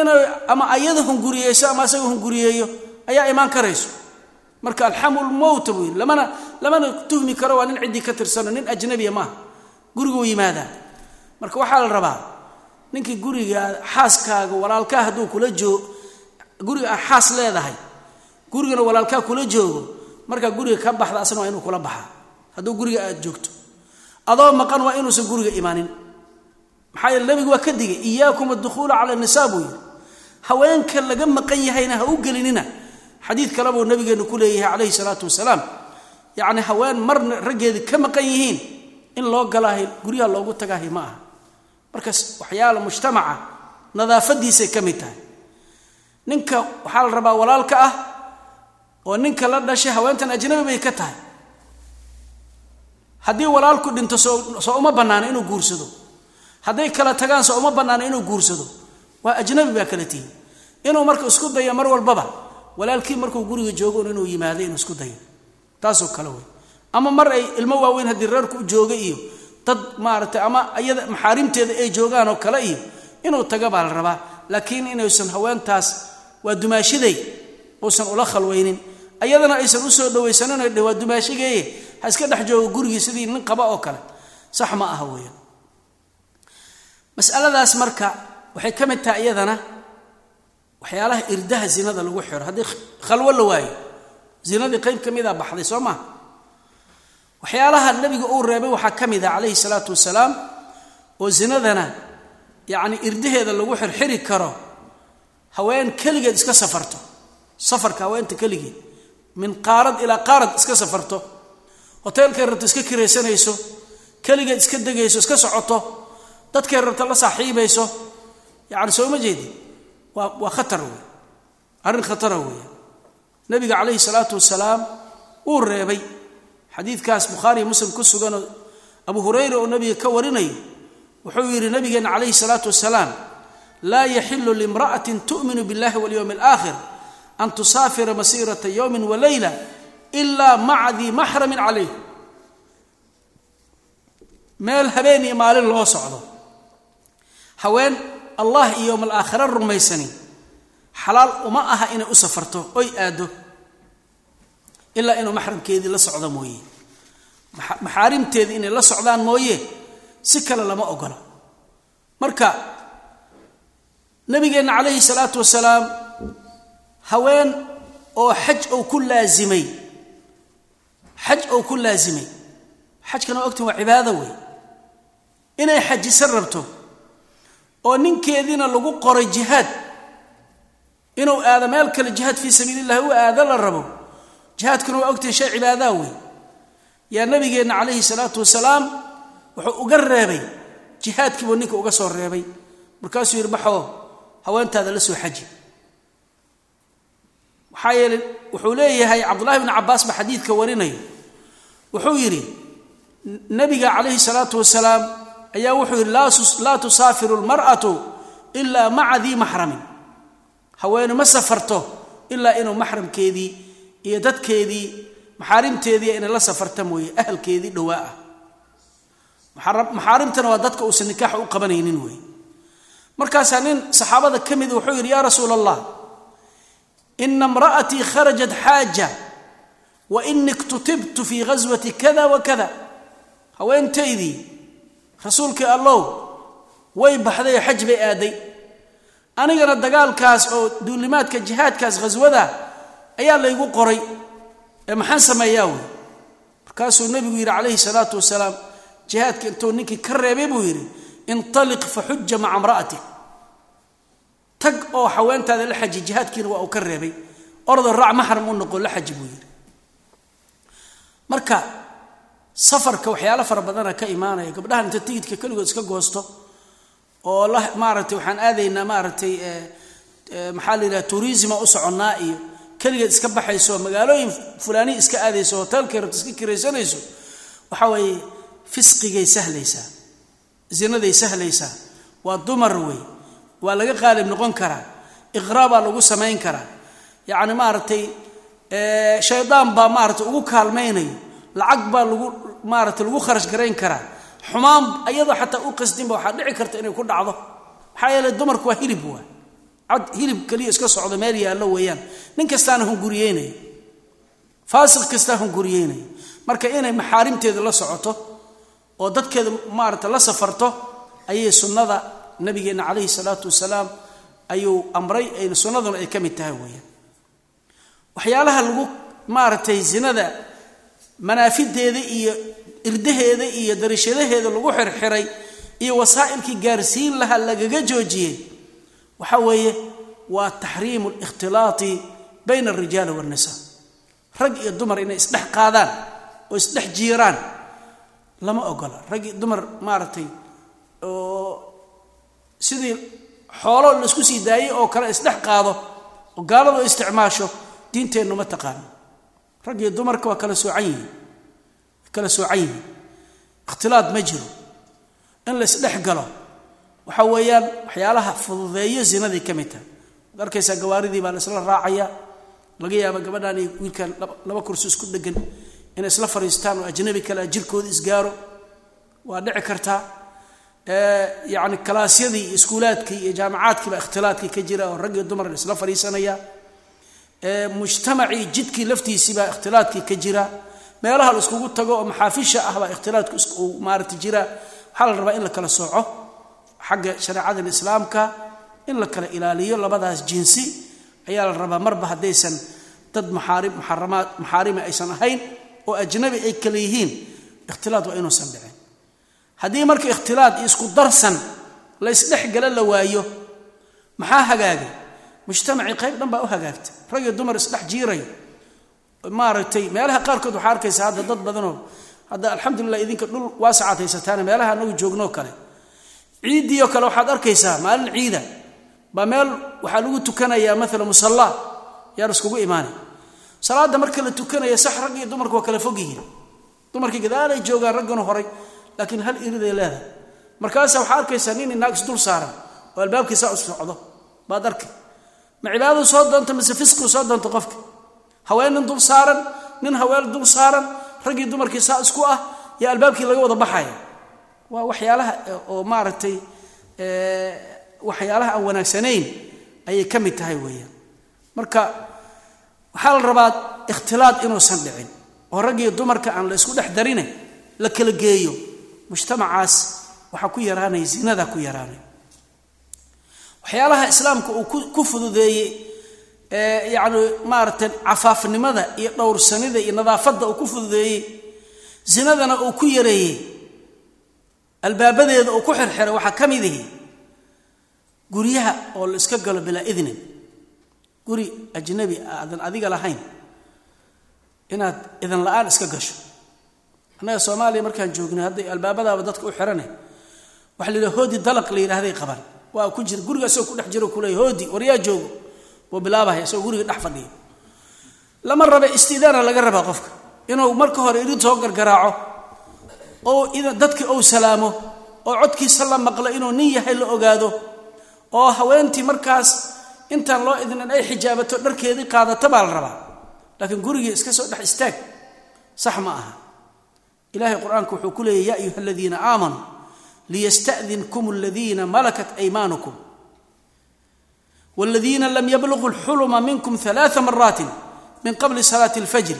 inay ama ayada hunguriyeyso ama asaga hunguriyeeyo ayaa imaan karayso. Marka alxamu lmowta buu yidhi lamana lamana tuhmi karo waa nin ciddii ka tirsano nin ajnabiya maaha. Guriguu yimaadaa. Marka waxaa la rabaa ninkii guriga xaaskaaga walaalkaa hadduu kula joog guriga a xaas leedahay gurigana walaalkaa kula joogo markaa guriga ka baxda asna waa inuu kula baxaa hadduu guriga aad joogto. Adoo maqan waa inuusan guriga imaanin. Maxaa yeele nabigu waa ka digay iyaakum addukhuula cala nisaa buu yidhi haweenka laga maqan yahayna ha u gelinina. Xadiid kale buu nabigeennu ku leeyahay calayhi salaatu wasalaam. Yacni haween marna raggeedii ka maqan yihiin in loo galaahay guryaha loogu tagaahay ma aha. Markaas waxyaala mujtamaca nadaafadiisay ka mid tahay. Ninka waxaa la rabaa walaalka ah oo ninka la dhashay haweentan ajnabi bay ka tahay. Haddii walaalku dhinto soo soo uma bannaana inuu guursado. Hadday kala tagaan soo uma bannaana inuu guursado waa ajnabi baa kala tihi inuu marka isku dayo mar walbaba walaalkii markuu guriga joogo inuu yimaado inuu isku dayo. Taasoo kale wey ama mar ay ilmo waaweyn haddii reerku jooga iyo dad maaragtay ama iyada maxaarimteeda ay joogaan oo kale iyo inuu taga baa la rabaa. Laakiin inuusan haweentaas waa dumaashiday uusan ula khalwaynin. Ayadana aysan u soo dhawaysanin waa dumaashigeeye ha iska dhex joogo gurigii sidii nin qaba oo kale. Sax ma aha weeyaan. Masaladaas marka waxay ka mid tahay iyadana waxyaalaha irdaha zinada lagu xiro. Haddii khalwo la waayo zinadii qayb ka mida baxday soo maha waxyaalaha nabiga uu reebay waxaa ka mid ah calayhi salaatu wasalaam oo zinadana yacni irdaheeda lagu xirxiri karo haween keligeed iska safarto. Safarka haweenta keligeed min qaarad ilaa qaarad iska safarto. Hoteelkay rabto iska kiraysanayso keligeed iska degayso iska socoto. Dadkay rabto la saaxiibayso yacni soo ma jeedi waa khatar wey arrin khatara weeya nabiga calayhi salaatu wasalaam uu reebay. Xadiidkaas bukhaariy muslim ku suganoo abu hurayra oo nabiga ka warinayo wuxuu yidhi nabigeena calayhi salaatu wasalaam laa yaxilu limra'atin tu'minu biاllahi walyowmi alaakhir an tusaafira masiirata yowmin walayla ilaa maca dii maxramin calayh. Meel habeen iyo maalin loo socdo. Haween allah iyo yowm alaakhira rumaysani. Xalaal uma aha inay u safarto oy aaddo ilaa inuu maxramkeedii la socdo mooye. Maxaarimteeda inay la socdaan mooye si kale lama ogola. Marka nabigeenna calayhi salaatu wasalaam haween oo xaj ou ku laasimay xaj ou ku laasimay xajkana waa ogtan waa cibaado wey inay xajisan rabto oo ninkeediina lagu qoray jihaad. Inuu aado meel kale jihaad fii sabiili illahi u aado la rabo. Jihaadkuna waa ogtahay shay cibaadaa wey yaa nabigeenna calayhi salaatu wasalaam wuxuu uga reebay. Jihaadkiibuu ninka uga soo reebay. Markaasuu yidhi baxoo haweentaada la soo xaji. Maxaa yeeley wuxuu leeyahay cabdullahi bni cabbaas ba xadiidka warinayo. Wuxuu yidhi nabiga calayhi salaatu wasalaam ayaa wuxuu yidhi laa tusaafiru lmar'atu ilaa maca dii maxramin. Haweene ma safarto ilaa inuu maxramkeedii iyo dadkeedii maxaarimteedii inay la safarta mooye ahalkeedii dhowaa ah. Maxaarimtana waa dadka uusan nikaaxa u qabanaynin wey. Markaasaa nin saxaabada ka mid wuxuu yidhi yaa rasuula allah ina imra'atii kharajat xaaja wa ini ktutibtu fii ghaswati kada wa kada. Haweentaydii rasuulkii allow way baxday oo xaj bay aaday. Anigana dagaalkaas oo duulimaadka jihaadkaas ghaswada ayaa laygu qoray. Ee maxaan sameeyaa wey markaasuu nebigu yidhi calayhi salaatu wasalaam jihaadka intuu ninkii ka reebay buu yidhi intaliq fa xuja maca imra'atik. Tag oo haweentaada la xaji jihaadkiina waa uu ka reebay. Ordo raac maxram u noqo la xaji buu yidhi. Marka safarka waxyaalo fara badana ka imaanaya. Gabdhaha inta tigidka keligood iska goosto oo la maaragtay waxaan aadaynaa maaragtay maxaa la yidhaha turisma u soconnaa iyo keligeed iska baxayso magaalooyin fulaani iska aadayso hoteelkay rabta iska kiraysanayso waxa weeye fisqigay sahlaysaa zinaday sahlaysaa waa dumar wey waa laga qaalib noqon karaa iqraa baa lagu samayn karaa. Yacni maaragtay shaydaan baa maaragtay ugu kaalmaynayo lacag baa lagu maaragtay lagu kharash garayn karaa. Xumaan iyadoo xataa u qasdinba waxaa dhici karta inay ku dhacdo. Maxaa yeeley dumarku waa hilib waa. Cad hilib keliya iska socdo meel yaallo weeyaan. Nin kastaana hunguriyeynaya faasiq kastaa hunguriyeynaya marka inay maxaarimteeda la socoto oo dadkeeda maaragta la safarto ayay sunnada nabigeenna calayhi salaatu wasalaam ayuu amray sunnaduna ay ka mid tahay weeyaan. Waxyaalaha lagu maaragtay zinada manaafideeda iyo irdaheeda iyo darishadaheeda lagu xirxiray iyo wasaa'ilkii gaarsiin lahaa lagaga joojiyey waxa weeye waa taxriimu likhtilaati bayna alrijaali waannisa rag iyo dumar inay isdhex qaadaan oo isdhex jiiraan lama ogola. Rag iyo dumar maaragtay oo sidii xoolo la isku sii daayey oo kale isdhex qaado oo gaaladu isticmaasho diinteennu ma taqaano. Rag iyo dumarka waa kala soocan yihiin kala soocan yihiin ikhtilaad ma jiro. In la isdhex galo waxa weeyaan waxyaalaha fududeeyo zinaday ka mid tahay arkaysaa gawaaridii baa la isla raacaya laga yaaba gabadhaan iyo wiilkan laba kursi isku dhegan inay isla fadhiistaan oo ajnabi kale jirkooda isgaaro. Waa dhici kartaa yacni kalaasyadii iskuulaadkii iyo jaamacaadkii baa ikhtilaadkii ka jira oo rag dumar isla fadhiisanaya. Mujtamacii jidkii laftiisii baa ikhtilaadkii ka jira meelaha la iskugu tago oo maxaafisha ah baa ikhtilaadku maarata jira. Waxaa la rabaa in la kala sooco xagga shareecadan islaamka in la kala ilaaliyo labadaas jinsi. Ayaa la rabaa marba haddaysan dad maxaarim muxaramaad maxaarima aysan ahayn oo ajnabi ay kale yihiin ikhtilaad waa inuusan dhicin. Haddii marka ikhtilaad isku darsan la isdhexgala la waayo maxaa hagaagay? Mujtamacii qayb dhan baa u hagaagta rag iyo dumar isdhex jiiray maaragtay meelaha qaarkood waxaa arkaysa hadda dad badanoo hadda alxamdulilah idinka dhul waasacaad haysataane meelaha anagu joognoo kale. Ciiddiioo kale waxaad arkaysaa maalin ciida. Baa meel waxaa lagu tukanayaa maala musallaa yaan iskugu imaanay salaadda marka la tukanaya sax rag iyo dumarku waa kala fog dumarkii gadaalay joogaan ragganu horay laakiin hal iriday leedahay. Markaasa waxaa arkaysaa nin inaag isdul saaran oo albaabkiisaa u socdo. Baad arkay ma cibaadadu soo doonta mise fisqiu soo doonta qofka haween nin dul saaran nin haween dul saaran raggii dumarkii saa isku ah iyo albaabkii laga wada baxaya. Waa waxyaalaha oo maaragtay waxyaalaha aan wanaagsanayn ayay ka mid tahay weeyaan. Marka waxaa la rabaa ikhtilaad inuusan dhicin oo raggiyo dumarka aan la isku dhex darine la kala geeyo. Mujtamacaas waxaa ku yaraanaya zinadaa ku yaraanaya waxyaalaha islaamka uu ku fududeeyey ee yacni maaragtay cafaafnimada iyo dhowrsanida iyo nadaafadda uu ku fududeeyey zinadana uu ku yareeyey albaabadeeda uu ku xirxiray waxaa ka mid ihi guryaha oo la iska galo bilaa idnin. Guri ajnabi aadan adiga lahayn inaad idan la'aan iska gasho. Annaga soomaaliya markaan joognay hadday albaabadaaba dadka u xiranay waxa la yidhaha hoodi dalaq la yidhahday qabaan waa ku jira guriga asagoo ku dhex jiro kuleey hoodi waryaa joogo buu bilaabaya isagoo guriga dhex fadhiyo. Lama raba istidaana laga rabaa qofka. Inuu marka hore idin soo gargaraaco oo dadkii ou salaamo oo codkiisa la maqlo inuu nin yahay la ogaado oo haweentii markaas intaan loo idnin ay xijaabato dharkeedii qaadato baa la rabaa. Laakiin gurigii iska soo dhex istaag sax ma aha. Ilahay qur'aanku wuxuu ku leeyay ya ayuha aladiina aamanuu liyasta'dinkum aladiina malakat aymaanukum wاladiina lam yablغuu اlxulma minkum ثalaaثa maraatin min qabli salaati اlfajri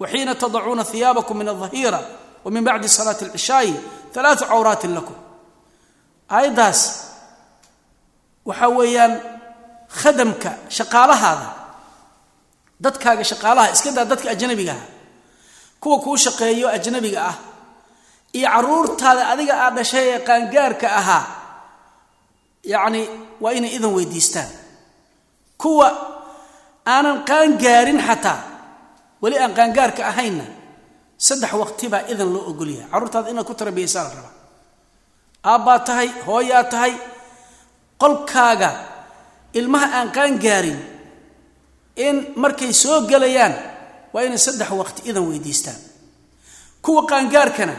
waxiina tadacuuna hiyaabakum min الظahiira wmin bacdi salaati اlcishaa'i ثalaaثu cawraatin lakum aayaddaas waxaa weeyaan khadamka shaqaalahaada dadkaaga shaqaalaha iska daa dadka ajnabigaah kuwa kuu shaqeeyo ajnabiga ah iyo caruurtaada adiga aad dhashay ee qaangaarka ahaa yacni waa inay idan weydiistaan kuwa aanan qaangaarin xataa weli aan qaangaarka ahaynna saddex waqti baa idan loo ogolyahay carruurtaada inaad ku tarbiyaysaa la rabaa. Aabbaad tahay hooyaad tahay qolkaaga ilmaha aan qaangaarin in markay soo gelayaan waa inay saddex waqti idan weydiistaan. Kuwa qaangaarkana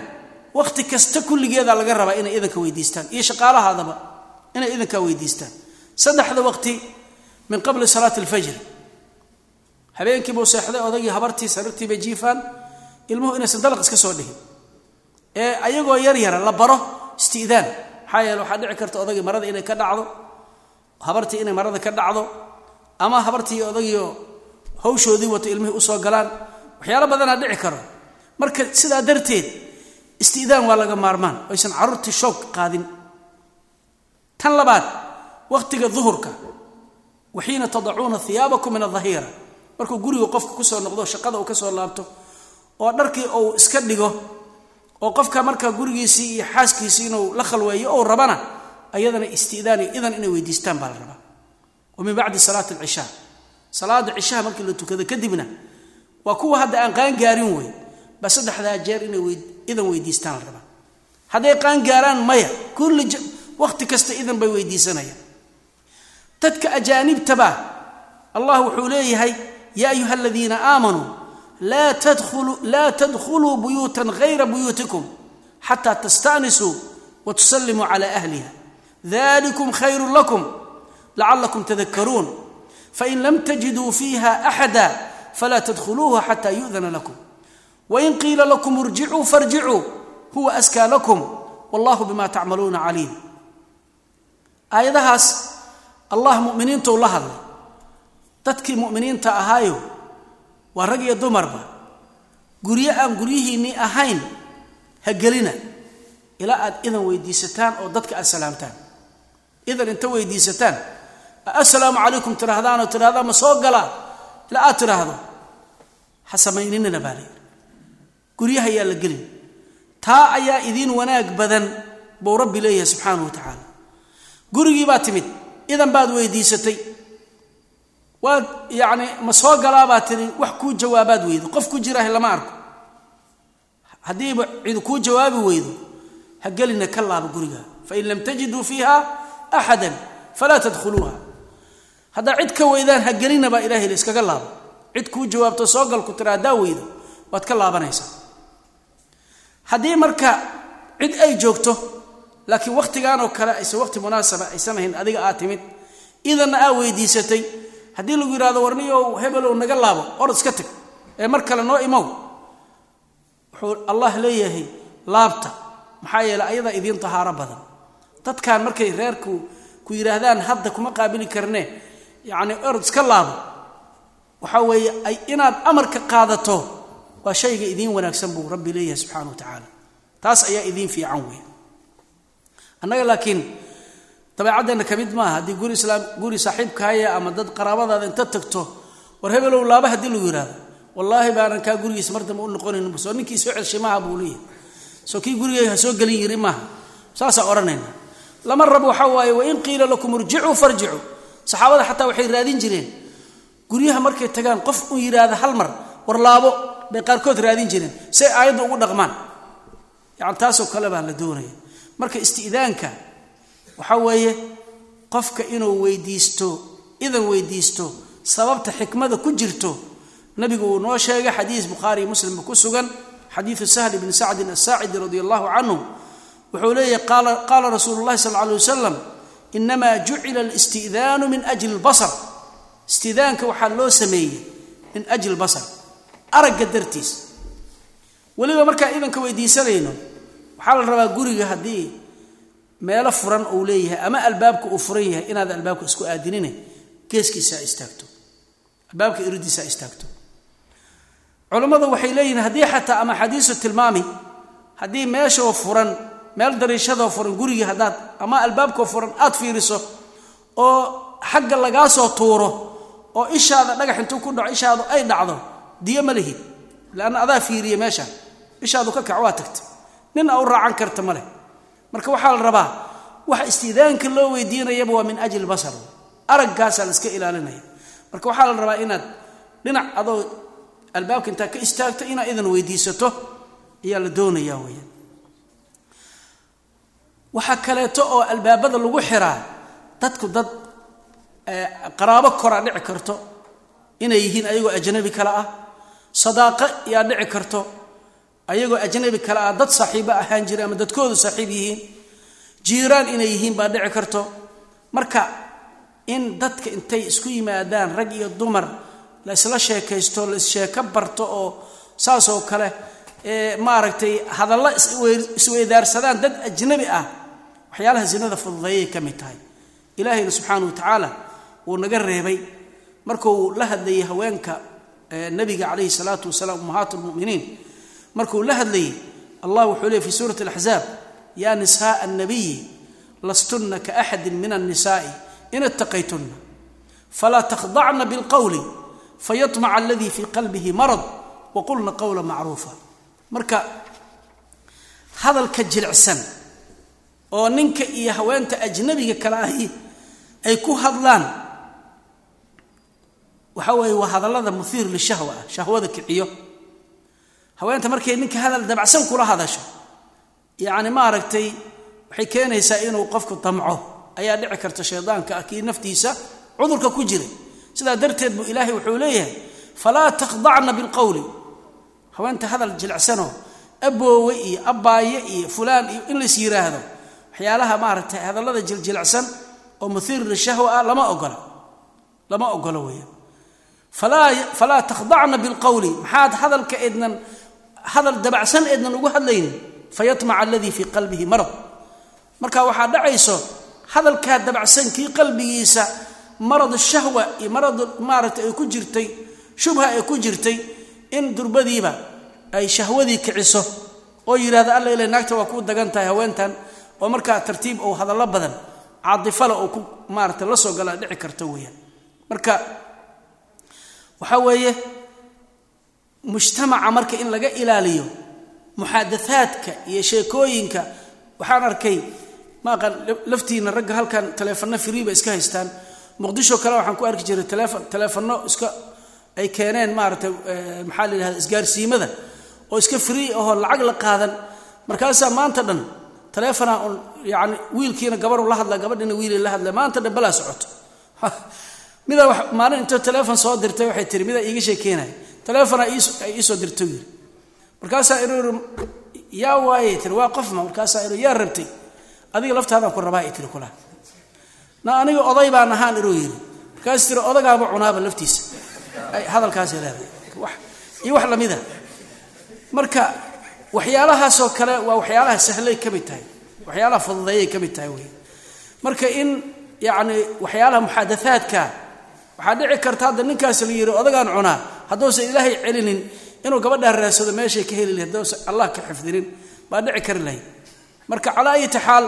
waqti kasta kulligeeda laga rabaa inay idanka weydiistaan. Iyo shaqaalahaadaba inay idankaa weydiistaan. Saddexda waqti min qabli salaati alfajri habeenkiibuu seexday odagii habartii sariirtiibay jiifaan ilmuhu inaysan dalaq iska soo dhihin ee ayagoo yar yara la baro isti'daan maxaa yeele waxaa dhici karta odagii marada inay ka dhacdo habartii inay marada ka dhacdo ama habartii odagiio hawshoodii wato ilmihii u soo galaan waxyaalo badanaa dhici karo marka sidaa darteed isti'daan waa laga maarmaan aysan carruurtii shoog qaadin tan labaad wakhtiga duhurka waxiina tadacuuna hiyaabakum min adahiira markuu guriga qofka ku soo noqdo shaqada uu ka soo laabto oo dharkii uu iska dhigo oo qofka marka gurigiisii iyo xaaskiisii inuu la khalweeyo ou rabana ayadana isti'daan iyo idan inay weydiistaan baa la rabaa. Wa min bacdi salaati alcishaa. Salaada cishaha markii la tukado kadibna waa kuwa hadda aan qaangaarin wey ba saddexdaa jeer inay idan weydiistaan la rabaa. Hadday qaangaaraan maya kulli waqti kasta idan bay weydiisanayaan dadka ajaanibtaba allah wuxuu leeyahay ya ayuha aladiina aamanuu laa tadkhuluu buyuutan hayra buyuutikum xataa tasta'nisuu wa tusallimuu cala ahliha. Dalikum khayru lakum lacalakum tadakaruun fain lam tajiduu fiiha axada falaa tadkhuluuha xata yu'dana lakum. Wain qiila lakum irjicuu farjicuu huwa askaa lakum. Wallahu bima tacmaluuna caliim aayadahaas allah muminiintou la hadlay. Dadkii muminiinta ahaayo waa rag iyo dumarba. Guryo aan guryihiinnii ahayn ha gelina. Ilaa aad idan weydiisataan oo dadka aad salaamtaan. Idan inta weydiisataan. Assalaamu calaykum tidhaahdaan oo tidhahdaan ma soo galaa? Ilaa aad tidhaahdo ha samayninina baa layidhi guryaha ayaa la gelin. Taa ayaa idiin wanaag badan buu rabbi leeyahay subxaanahu wa tacaala. Gurigii baa timid idan baad weydiisatay. Waad yacni ma soo galaabaad tiri wax kuu jawaabaad weydo. Qof ku jirah lama arko. Haddiiba cid kuu jawaabi weydo ha gelina ka laaba guriga. Fain lam tajiduu fiiha axadan falaa tadkhuluuha. Haddaa cid ka weydaan ha gelina baa ilahay la iskaga laabo. Cid kuu jawaabto soo galku tira haddaa weydo waad ka laabanaysaa. Haddii marka cid ay joogto laakiin wakhtigan oo kale aysan waqti munaasaba aysan ahayn adiga aad timid. Idanna aa weydiisatay. Haddii lagu yidhahdo warniyow hebelow naga laabo orod iska tag ee mar kale noo imow. Wuxuu allah leeyahay laabta maxaa yeeley ayadaa idiin tahaaro badan. Dadkan markay reerku ku yidhaahdaan hadda kuma qaabili karne yacni orod iska laabo. Waxaa weeye ay inaad amarka qaadato waa shayga idiin wanaagsan buu rabbi leeyahay subxana wa tacaala. Taas ayaa idiin fiican wey annaga laakiin dabeecaddeena ka mid maaha haddii guri islaam guri saaxiibkaaya ama dad qaraabadaada inta tagto war hebelow laaba haddii lagu yihahdo wallaahi baanan kaa gurigiisa mar dambe u noqonayn soo ninkii soo celshay buu leeyahay. Soo kii gurigayga ha gelin yiri maaha. Saasaan odhanayna lama rabo waxaa waaye wain qiila lakum irjicuu farjicuu saxaabada xataa waxay raadin jireen guryaha markay tagaan qof u yidhaahda hal mar war laabo bay qaarkood raadin jireen say aayadda ugu dhaqmaan. Yani taasoo kale baa la doonaya marka isti'daanka waxaa weeye qofka inuu weydiisto idan weydiisto sababta xikmada ku jirto nabigu uu noo sheegay xadiis bukhaariy muslimba ku sugan xadiidu sahl bni sacdin asaacidi radi allahu canhu wuxuu leeyahy qaala rasuulu llahi sal alay wasalam inamaa jucila alisti'daanu min ajli lbasar istidaanka waxaa loo sameeyey min ajli basar aragga dartiis. Weliba markaan idanka weydiisanayno waxaa la rabaa guriga haddii meelo furan uu leeyahay ama albaabka uu furan yahay inaad albaabka isku aadinine geeskiisaa istaagto. Albaabka iridiisaa istaagto. Culammadu waxay leeyihiin haddii xataa ama xadiisu tilmaami haddii meeshoo furan meel dariishadoo furan gurigii haddaad ama albaabkoo furan aad fiiriso oo xagga lagaa soo tuuro oo ishaada dhagax intuu ku dhaco ishaadu ay dhacdo diyo ma lihid leanna adaa fiiriye meesha ishaadu ka kac waa tagta nin a u raacan karta ma leh. Marka waxaa la rabaa waxa istiidaanka loo weydiinayaba waa min ajli basar. Araggaasaa la iska ilaalinaya. Marka waxaa la rabaa inaad dhinac adoo albaabka intaa ka istaagto inaad idan weydiisato ayaa la doonaya weyaan waxaa kaleeto oo albaabada lagu xiraa dadku dad qaraabo koraa dhici karto. Inay yihiin ayagoo ajnabi kale ah. Sadaaqo yaa dhici karto ayagoo ajnabi kale ah dad saaxiibo ahaan jira ama dadkoodu saaxiib yihiin jiiraan inay yihiin baa dhici karto. Marka in dadka intay isku yimaadaan rag iyo dumar la isla sheekaysto la issheeko barto oo saasoo kale maaragtay hadallo isweydaarsadaan dad ajnabi ah waxyaalaha zinada fududeeyay ka mid tahay. Ilaahayna subxaana wa tacaala wuu naga reebay. Markuu la hadlayay haweenka nabiga calayhi salaatu wasalaam ummahaat lmuminiin markuu la hadlayay allah wuxuu leey fi suurati alaxzaab yaa nisaaa annabiyi lastunna kaaxadin min annisaai in ittaqaytunna falaa takhdacna bilqowli fayamaca aladii fii qalbihi marad waqulna qowla macruufa. Marka hadalka jilicsan oo ninka iyo haweenta ajnabiga kale ahi ay ku hadlaan waxa weeye waa hadallada muhiir lishahwa ah shahwada kiciyo haweenta markay ninka hadal dabacsan kula hadasho. Yacni maaragtay waxay keenaysaa inuu qofku damco. Ayaa dhici karta shaydaanka ah kii naftiisa cudurka ku jiray sidaa darteed buu ilaahay wuxuu leeyahay falaa takhdacna bilqowli haweenta hadal jilicsanoo aboowe iyo abbaaye iyo fulaan iyo in lais yiraahdo. Waxyaalaha maaragtay hadallada jiljilicsan oo muhiir lishahwa ah lama ogola. Lama ogolo weeyaan falaa takhdacna bilqowli maxaad hadalka eednan hadal dabacsan eednan ugu hadlaynin fayatmaca aladii fii qalbihi marad. Marka waxaa dhacayso hadalkaa dabacsan kii qalbigiisa marad shahwa iyo marad maaragtay ay ku jirtay shubha ay ku jirtay in durbadiiba ay shahwadii kiciso oo yidhahda alla ila naagta waa kuu dagan tahay haweentan oo markaa tartiib ou hadallo badan caadifala oo ku maarata la soo galaa dhici karta weeyaan. Marka waxaa weeye mujtamaca marka in laga ilaaliyo muxaadahaadka iyo sheekooyinka. Waxaan arkay maaqan laftiina ragga halkan taleefano free ba iska haystaan. Muqdisho kale waxaan ku arki jiray taleefon taleefano iska ay keeneen maaragtay maxaa la yidhahda isgaarsiimada oo iska free ahoo lacag la qaadan. Markaasaa maanta dhan taleefona un yani wiilkiina gabaru la hadla gabadhina wiili la hadla maanta dhan balaa socoto [laughs] midaa wa maalin intoo taleefon soo dirtay waxay tiri midaa iiga sheekeenaya taleefona ay iisoo dirto yiri. Markaasaa inuu yiri yaa waayey tiri waa qofma markaasaa inuu yaa rabtay adiga laftaadaan ku rabaa ay tiri na aniga oday baan ahaan inuu yiri markaas tiri odagaaba cunaaba laftiisa. Ay hadalkaasay leedahay iyo wax lamida marka waxyaalahaasoo kale waa waxyaalaha sahlay ka mid tahay. Waxyaalaha fududeeyay ka mid tahay wey marka in yacni waxyaalaha muxaadahaadka waxaa dhici karta hadda ninkaas la yidhi odagaan cunaa hadduusan ilaahay celinin inuu gabadhaa raadsado meeshay ka heli hadduusan allah ka xifdinin baa dhici kari lahayd. Marka calaa ayati xaal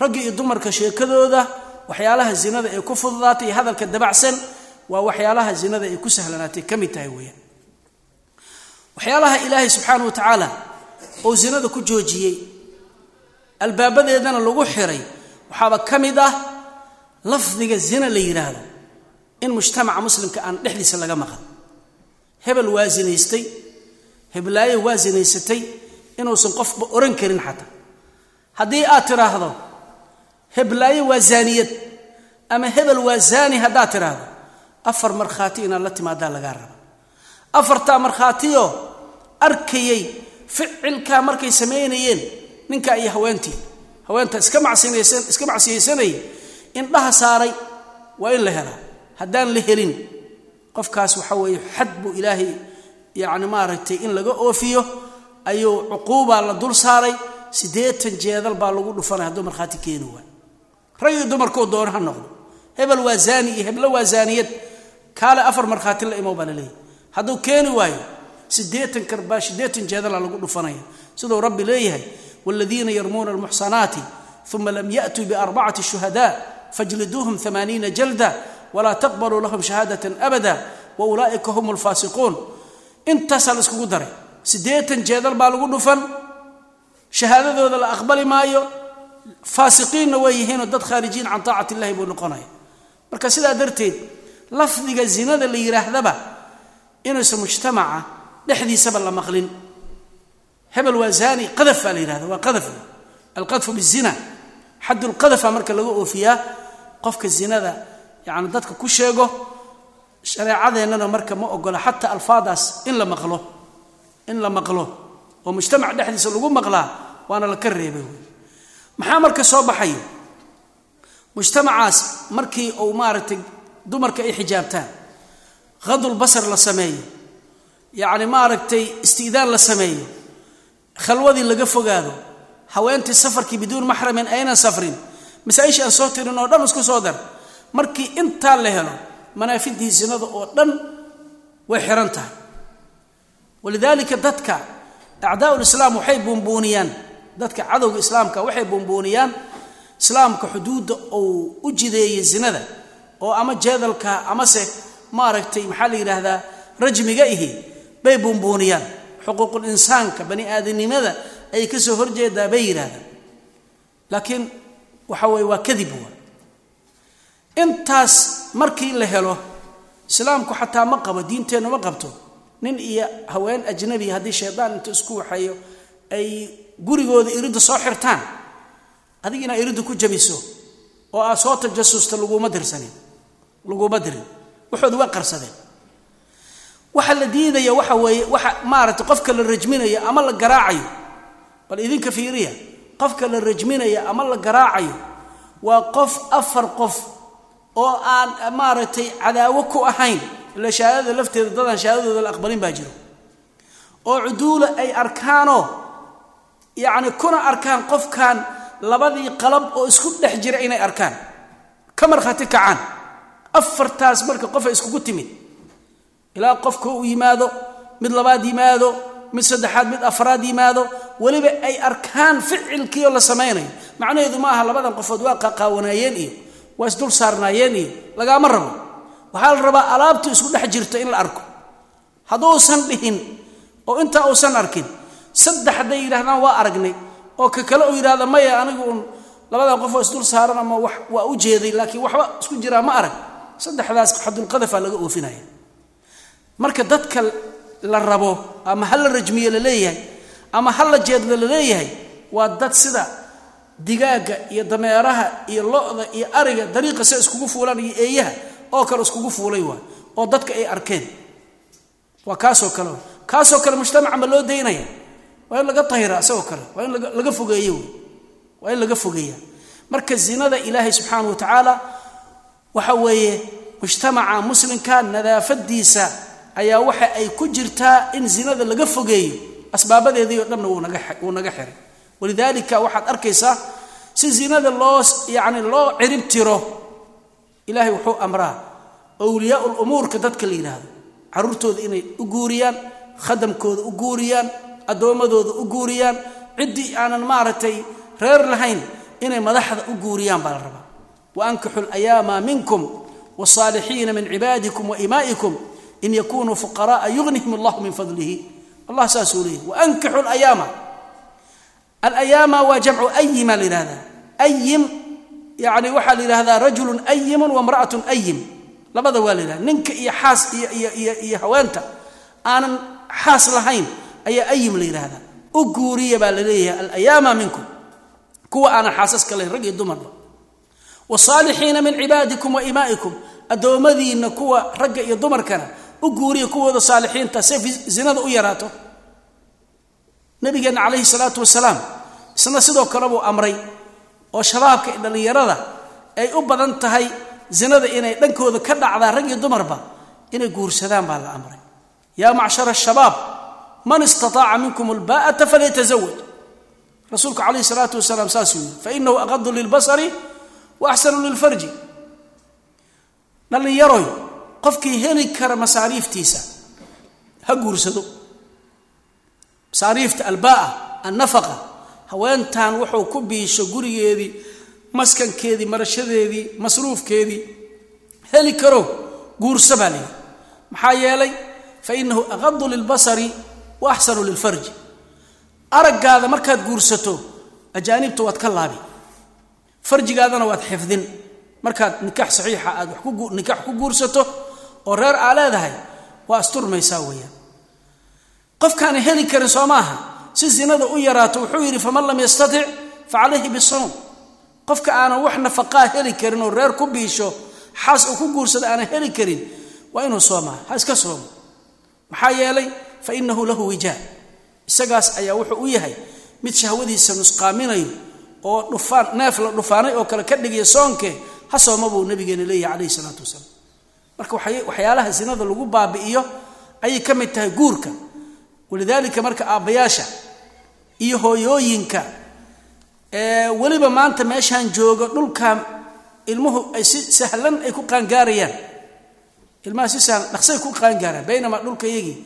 ragga iyo dumarka sheekadooda waxyaalaha zinada ee ku fududaatay hadalka dabacsan waa waxyaalaha zinada ay ku sahlanaatay ka mid tahay weeyaan. Waxyaalaha ilaahay subxaana wa tacaala oo zinada ku joojiyey albaabadeedana lagu xiray waxaaba ka mid ah lafdiga zina la yidhaahdo in mujtamaca muslimka aan dhexdiisa laga maqan. Hebel waa zinaystay heblaayo waa zinaysatay inuusan qofba oran karin xataa. Haddii aad tidhaahdo heblaayo waa zaaniyad ama hebel waa zaani haddaad tidhaahdo afar markhaati inaad la timaadaa lagaa raba. Afartaa markhaatiyo arkayay ficilkaa markay samaynayeen ninkaa iyo haweentii haweenta iska macsinaysan iska macsiyaysanaya indhaha saaray waa in la helaa haddaan la helin qofkaas waxa weeye xad buu ilaahay yacni maaragtay in laga oofiyo ayuu cuquubaa la dul saaray siddeetan jeedal baa lagu dhufanaya hadduu markhaati keeni waay rag iyo dumarkuu doona ha noqdo. Hebel waa zaani iyo heblo waa zaaniyad kaale afar markhaati la imow baa laleeyahy hadduu keeni waayo siddeetan karbaa siddeetan jeedala lagu dhufanaya. Siduu rabbi leeyahay waaladiina yarmuuna almuxsanaati uma lam ya'tuu biarbacati shuhadaa fajliduuhum amaaniina jalda walaa taqbaluu lahum shahaadatan abada wa ulaa'ika hum alfaasiquun intaasaa la daray. Siddeetan jeedal baa lagu dhufan. Shahaadadooda la aqbali maayo. Faasiqiinna way yihiinoo dad khaarijiin can taacati illahi buu noqonaya. Marka sidaa darteed lafdiga zinada la yidhaahdaba inuusan mujtamaca dhexdiisaba la maqlin. Hebel waa zaani qadaf baa la yihahda waa qadaf. Alqadfu bizina xaddulqadafa marka laga oofiyaa qofka zinada yani dadka ku sheego shareecadeennana marka ma ogola xataa alfaadaas in la maqlo in la maqlo. Oo mujtamac dhexdiisa lagu maqlaa waana la ka reebay wey. Maxaa marka soo baxaya mujtamacaas markii uu maaragtay dumarka ay xijaabtaan khadulbasar la sameeyo yacni maaragtay isti'daan la sameeyo khalwadii laga fogaado haweentii safarkii biduun maxramin aynan safrin masaa-ishii aan soo tirin oo dhan isku soo dar markii intaa la helo manaafidii zinada oo dhan way xihan tahay. Walidaalika dadka acdaau lislaam waxay buunbuuniyaan dadka cadowga islaamka waxay buunbuuniyaan islaamka xuduudda uu u jideeyey zinada oo ama jeedalka amase maaragtay maxaa la yidhaahdaa rajmiga ihi bay buunbuuniyaan. Xuquuqul insaanka bani aadanimada ay ka soo horjeedaa bay yidhaahdaan. Laakiin waxa weye waa kadib wa intaas markii la helo islaamku xataa ma qabo diinteennu ma qabto. Nin iyo haween ajnabi haddii shaydaan inta isku waxeeyo ay gurigooda iridda soo xirtaan adig inaad iridda ku jabiso oo aad soo tajasusta laguma dirsanin laguma dirin. Waxooda waa qarsadeen. Waxa la diidaya waxa weeye waxa maaragtay qofka la rajminayo ama la garaacayo bal idinka fiiriya qofka la rajminayo ama la garaacayo waa qof afar qof oo aan maaragtay cadaawo ku ahayn. Ila shahaadada lafteeda dadaan shahaadadooda la aqbalin baa jiro. Oo cuduula ay arkaanoo yacni kuna arkaan qofkan labadii qalab oo isku dhex jira inay arkaan. Ka markhaati kacaan. Afartaas marka qof ay iskugu timid. Ilaa qofka uu yimaado mid labaad yimaado mid saddexaad mid afraad yimaado weliba ay arkaan ficilkiioo la samaynayo. Macnaheedu ma aha labadan qofood waa qaqaawanaayeen iyo waa isdul saarnaayeen iyo lagaama rabo. Waxaa la rabaa alaabtu isku dhex jirto in la arko. Hadduusan dhihin oo intaa uusan arkin saddex hadday waa aragnay oo ka kale uu yidhahda maya anigu un labadan qofoo isdul saaran ama waa u jeeday laakiin waxba isku jiraa ma arag. Saddexdaas xadulqadafa laga oofinaya. Marka dadka la rabo ama ha la rajmiye la ama ha la jeedla la waa dad sida digaagga iyo dameeraha iyo lo-da iyo ariga dariiqa se iskugu fuulaan iyo eeyaha oo kale iskugu fuulay waay oo dadka ay arkeen. Waa kaasoo kale kaasoo kale mujtamaca ma loo daynaya? Waa in laga tahira isagoo kale? Waa in laga fogeeye wey waa in laga fogeeya. Marka zinada ilaahay subxaana wa tacaala waxa weeye mujtamaca muslimka nadaafadiisa ayaa waxa ay ku jirtaa in zinada laga fogeeyo asbaabadeedii oo dhanna wuu naga xiray walidaalika waxaad arkaysaa si zinada loo yani loo cirib tiro ilaahay wuxuu amraa awliyaa lumuurka dadka la yidhaahdo. Caruurtooda inay u guuriyaan khadamkooda u guuriyaan addoommadooda u guuriyaan ciddii aanan maaragtay reer lahayn inay madaxda u guuriyaan baa la rabaa. Wa ankixu layaama minkum wاsaalixiina min cibaadikum waimaa'ikum in yakunuu fuqara'a yugnihim allahu min fadlihi. Allah saasuu leeyahy waankixu layaama alayaama waa jamcu ayima la yidhahdaa ayim yani waxaa la yidhahdaa rajulun ayimun wamra'atun ayim labada waa la yidhahda ninka iyo xaas iyo haweenta aanan xaas lahayn ayaa ayim la yidhaahdaa u guuriya baa la leeyahay alayaama minkum kuwa aanan xaasaska lahayn rag iyo dumarba wsaalixiina min cibaadikum wa imaa'ikum. Addoommadiinna kuwa ragga iyo dumarkana u guuriya kuwooda saalixiinta say zinada u yaraato. Nabigeenna calayhi salaatu wasalaam isna sidoo kale buu amray oo shabaabka iyo dhallinyarada ay u badan tahay zinada inay dhankooda ka dhacdaa rag iyo dumarba inay guursadaan baa la amray. Yaa macshara shabaab man istataaca minkum albaa'ata falyatazawaj rasuulku calayhi salaatu wasalaam saasuu yidhi fainahu aqadu lilbasari wa axsanu lilfarji. Dhallinyaroy qofkii heli kara masaariiftiisa ha guursado. Masaariifta albaa'a annafaqa haweentan wuxuu ku biisho gurigeedii maskankeedii marashadeedii masruufkeedii heli karo guurso baa layidhi maxaa yeelay fa inahu aqadu lilbasari wa axsanu lilfarji. Araggaada markaad guursato ajaanibta waad ka laabi. Farjigaadana waad xifdin. Markaad nikaax saxiixa aad nikaax ku guursato oo reer aa leedahay waa asturmaysaa weeyaan. Qofkaana heli karin soo maaha si zinada u yaraato wuxuu yidhi faman lam yastatic fa calayhi bisawm qofka aanan wax nafaqaa heli karin oo reer ku biisho xaas uu ku guursada aanan heli karin waa inuu soomaa ha iska soomo. Maxaa yeelay fa inahu lahu wijaa isagaas ayaa wuxuu u yahay mid shahwadiisa nusqaaminayo oo dhufaan neef la dhufaanay oo kale ka dhigaya soonke ha sooma buu nabigeena leeyahay calayhi salaatu wasalaam. Marka waxyaalaha zinada lagu baabi'iyo ayay ka mid tahay guurka. Walidaalika marka aabbayaasha iyo hooyooyinka weliba maanta meeshaan joogo dhulkan ilmuhu ay si sahlan ay ku qaangaarayaan. Ilmaha si sahlan dhaqsay ku qaangaaraan baynamaa dhulka iyagii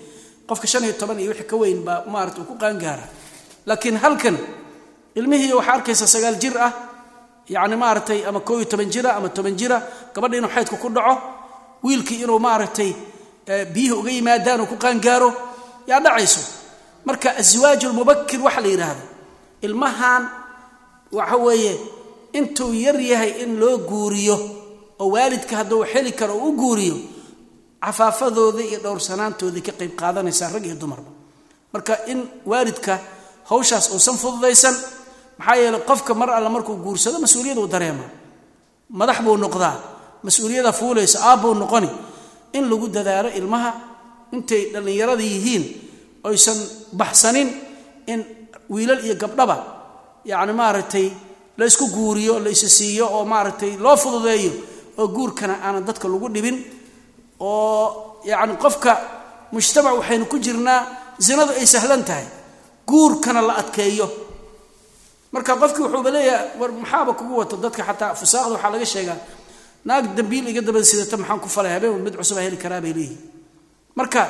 qofka shan iyo toban iyo wixii ka weyn baa maarata ku qaangaara. Laakiin halkan ilmihii waxaa arkaysa sagaal jir ah yacni maaragtay ama koo iyo toban jira ama toban jira gabadha inuu xaydku ku dhaco wiilkii inuu maaragtay biyihii uga yimaadaan uu ku qaangaaro yaa dhacayso marka aswaaj lmubakir waxa la yidhaahdo ilmahan waxa weeye intuu yar yahay in loo guuriyo oo waalidka hadduu xeli karo u guuriyo cafaafadooda iyo dhowrsanaantoodii ka qayb qaadanaysaa rag iyo dumarba marka in waalidka hawshaas uusan fududaysan maxaa yeeley qofka mar alle markuu guursado mas'uuliyad uu dareema. Madax buu noqdaa mas'uuliyada fuulaysa aabbuu noqoni. In lagu dadaalo ilmaha intay dhallinyarada yihiin oysan baxsanin in wiilal iyo gabdhaba yacni maaragtay la ysku guuriyo la isa siiyo oo maaragtay loo fududeeyo oo guurkana aanan dadka lagu dhibin oo yacni qofka mujtamac waxaynu ku jirnaa zinadu ay sahlan tahay guurkana la adkeeyo. Marka qofkii wuxuuba leeyahay war maxaaba kugu wato dadka xataa fusaaqda waxaa laga sheegaa. Naag dambiil iga dabada sidata maxaan ku falay habeen mid cusubaa heli karaa bay leeyihiin marka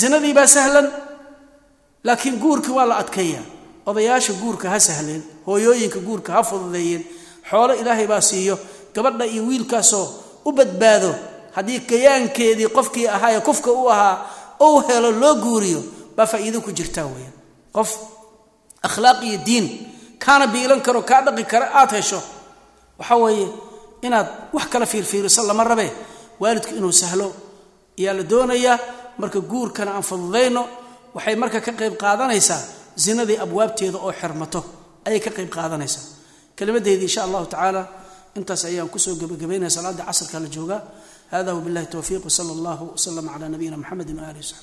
zinadii baa sahlan laakiin guurka waa la adkeeyaa. Odayaasha guurka ha sahleen hooyooyinka guurka ha fududeeyeen xoolo ilaahay baa siiyo gabadha iyo wiilkaasoo u badbaado. Haddii kayaankeedii qofkii ahaa ee kufka u ahaa ou helo loo guuriyo baa faa'iido ku jirtaa weeyaan. Qof akhlaaq iyo diin kaana biilan karo kaa dhaqi kara aad hesho waxa weeye inaad wax kala fiirfiiriso lama rabee waalidku inuu sahlo ayaa la doonayaa marka guurkana aan fududayno waxay marka ka qayb qaadanaysaa zinadii abwaabteeda oo xirmato. Ayay ka qayb qaadanaysaa. Kelimadeedii insha allahu tacaala intaas ayaan ku soo gebagabaynaya salaada casrka la joogaa hada wbillahi towfiiq wsala allahu wslama cala nabiyina mxamedi waali wsaxbi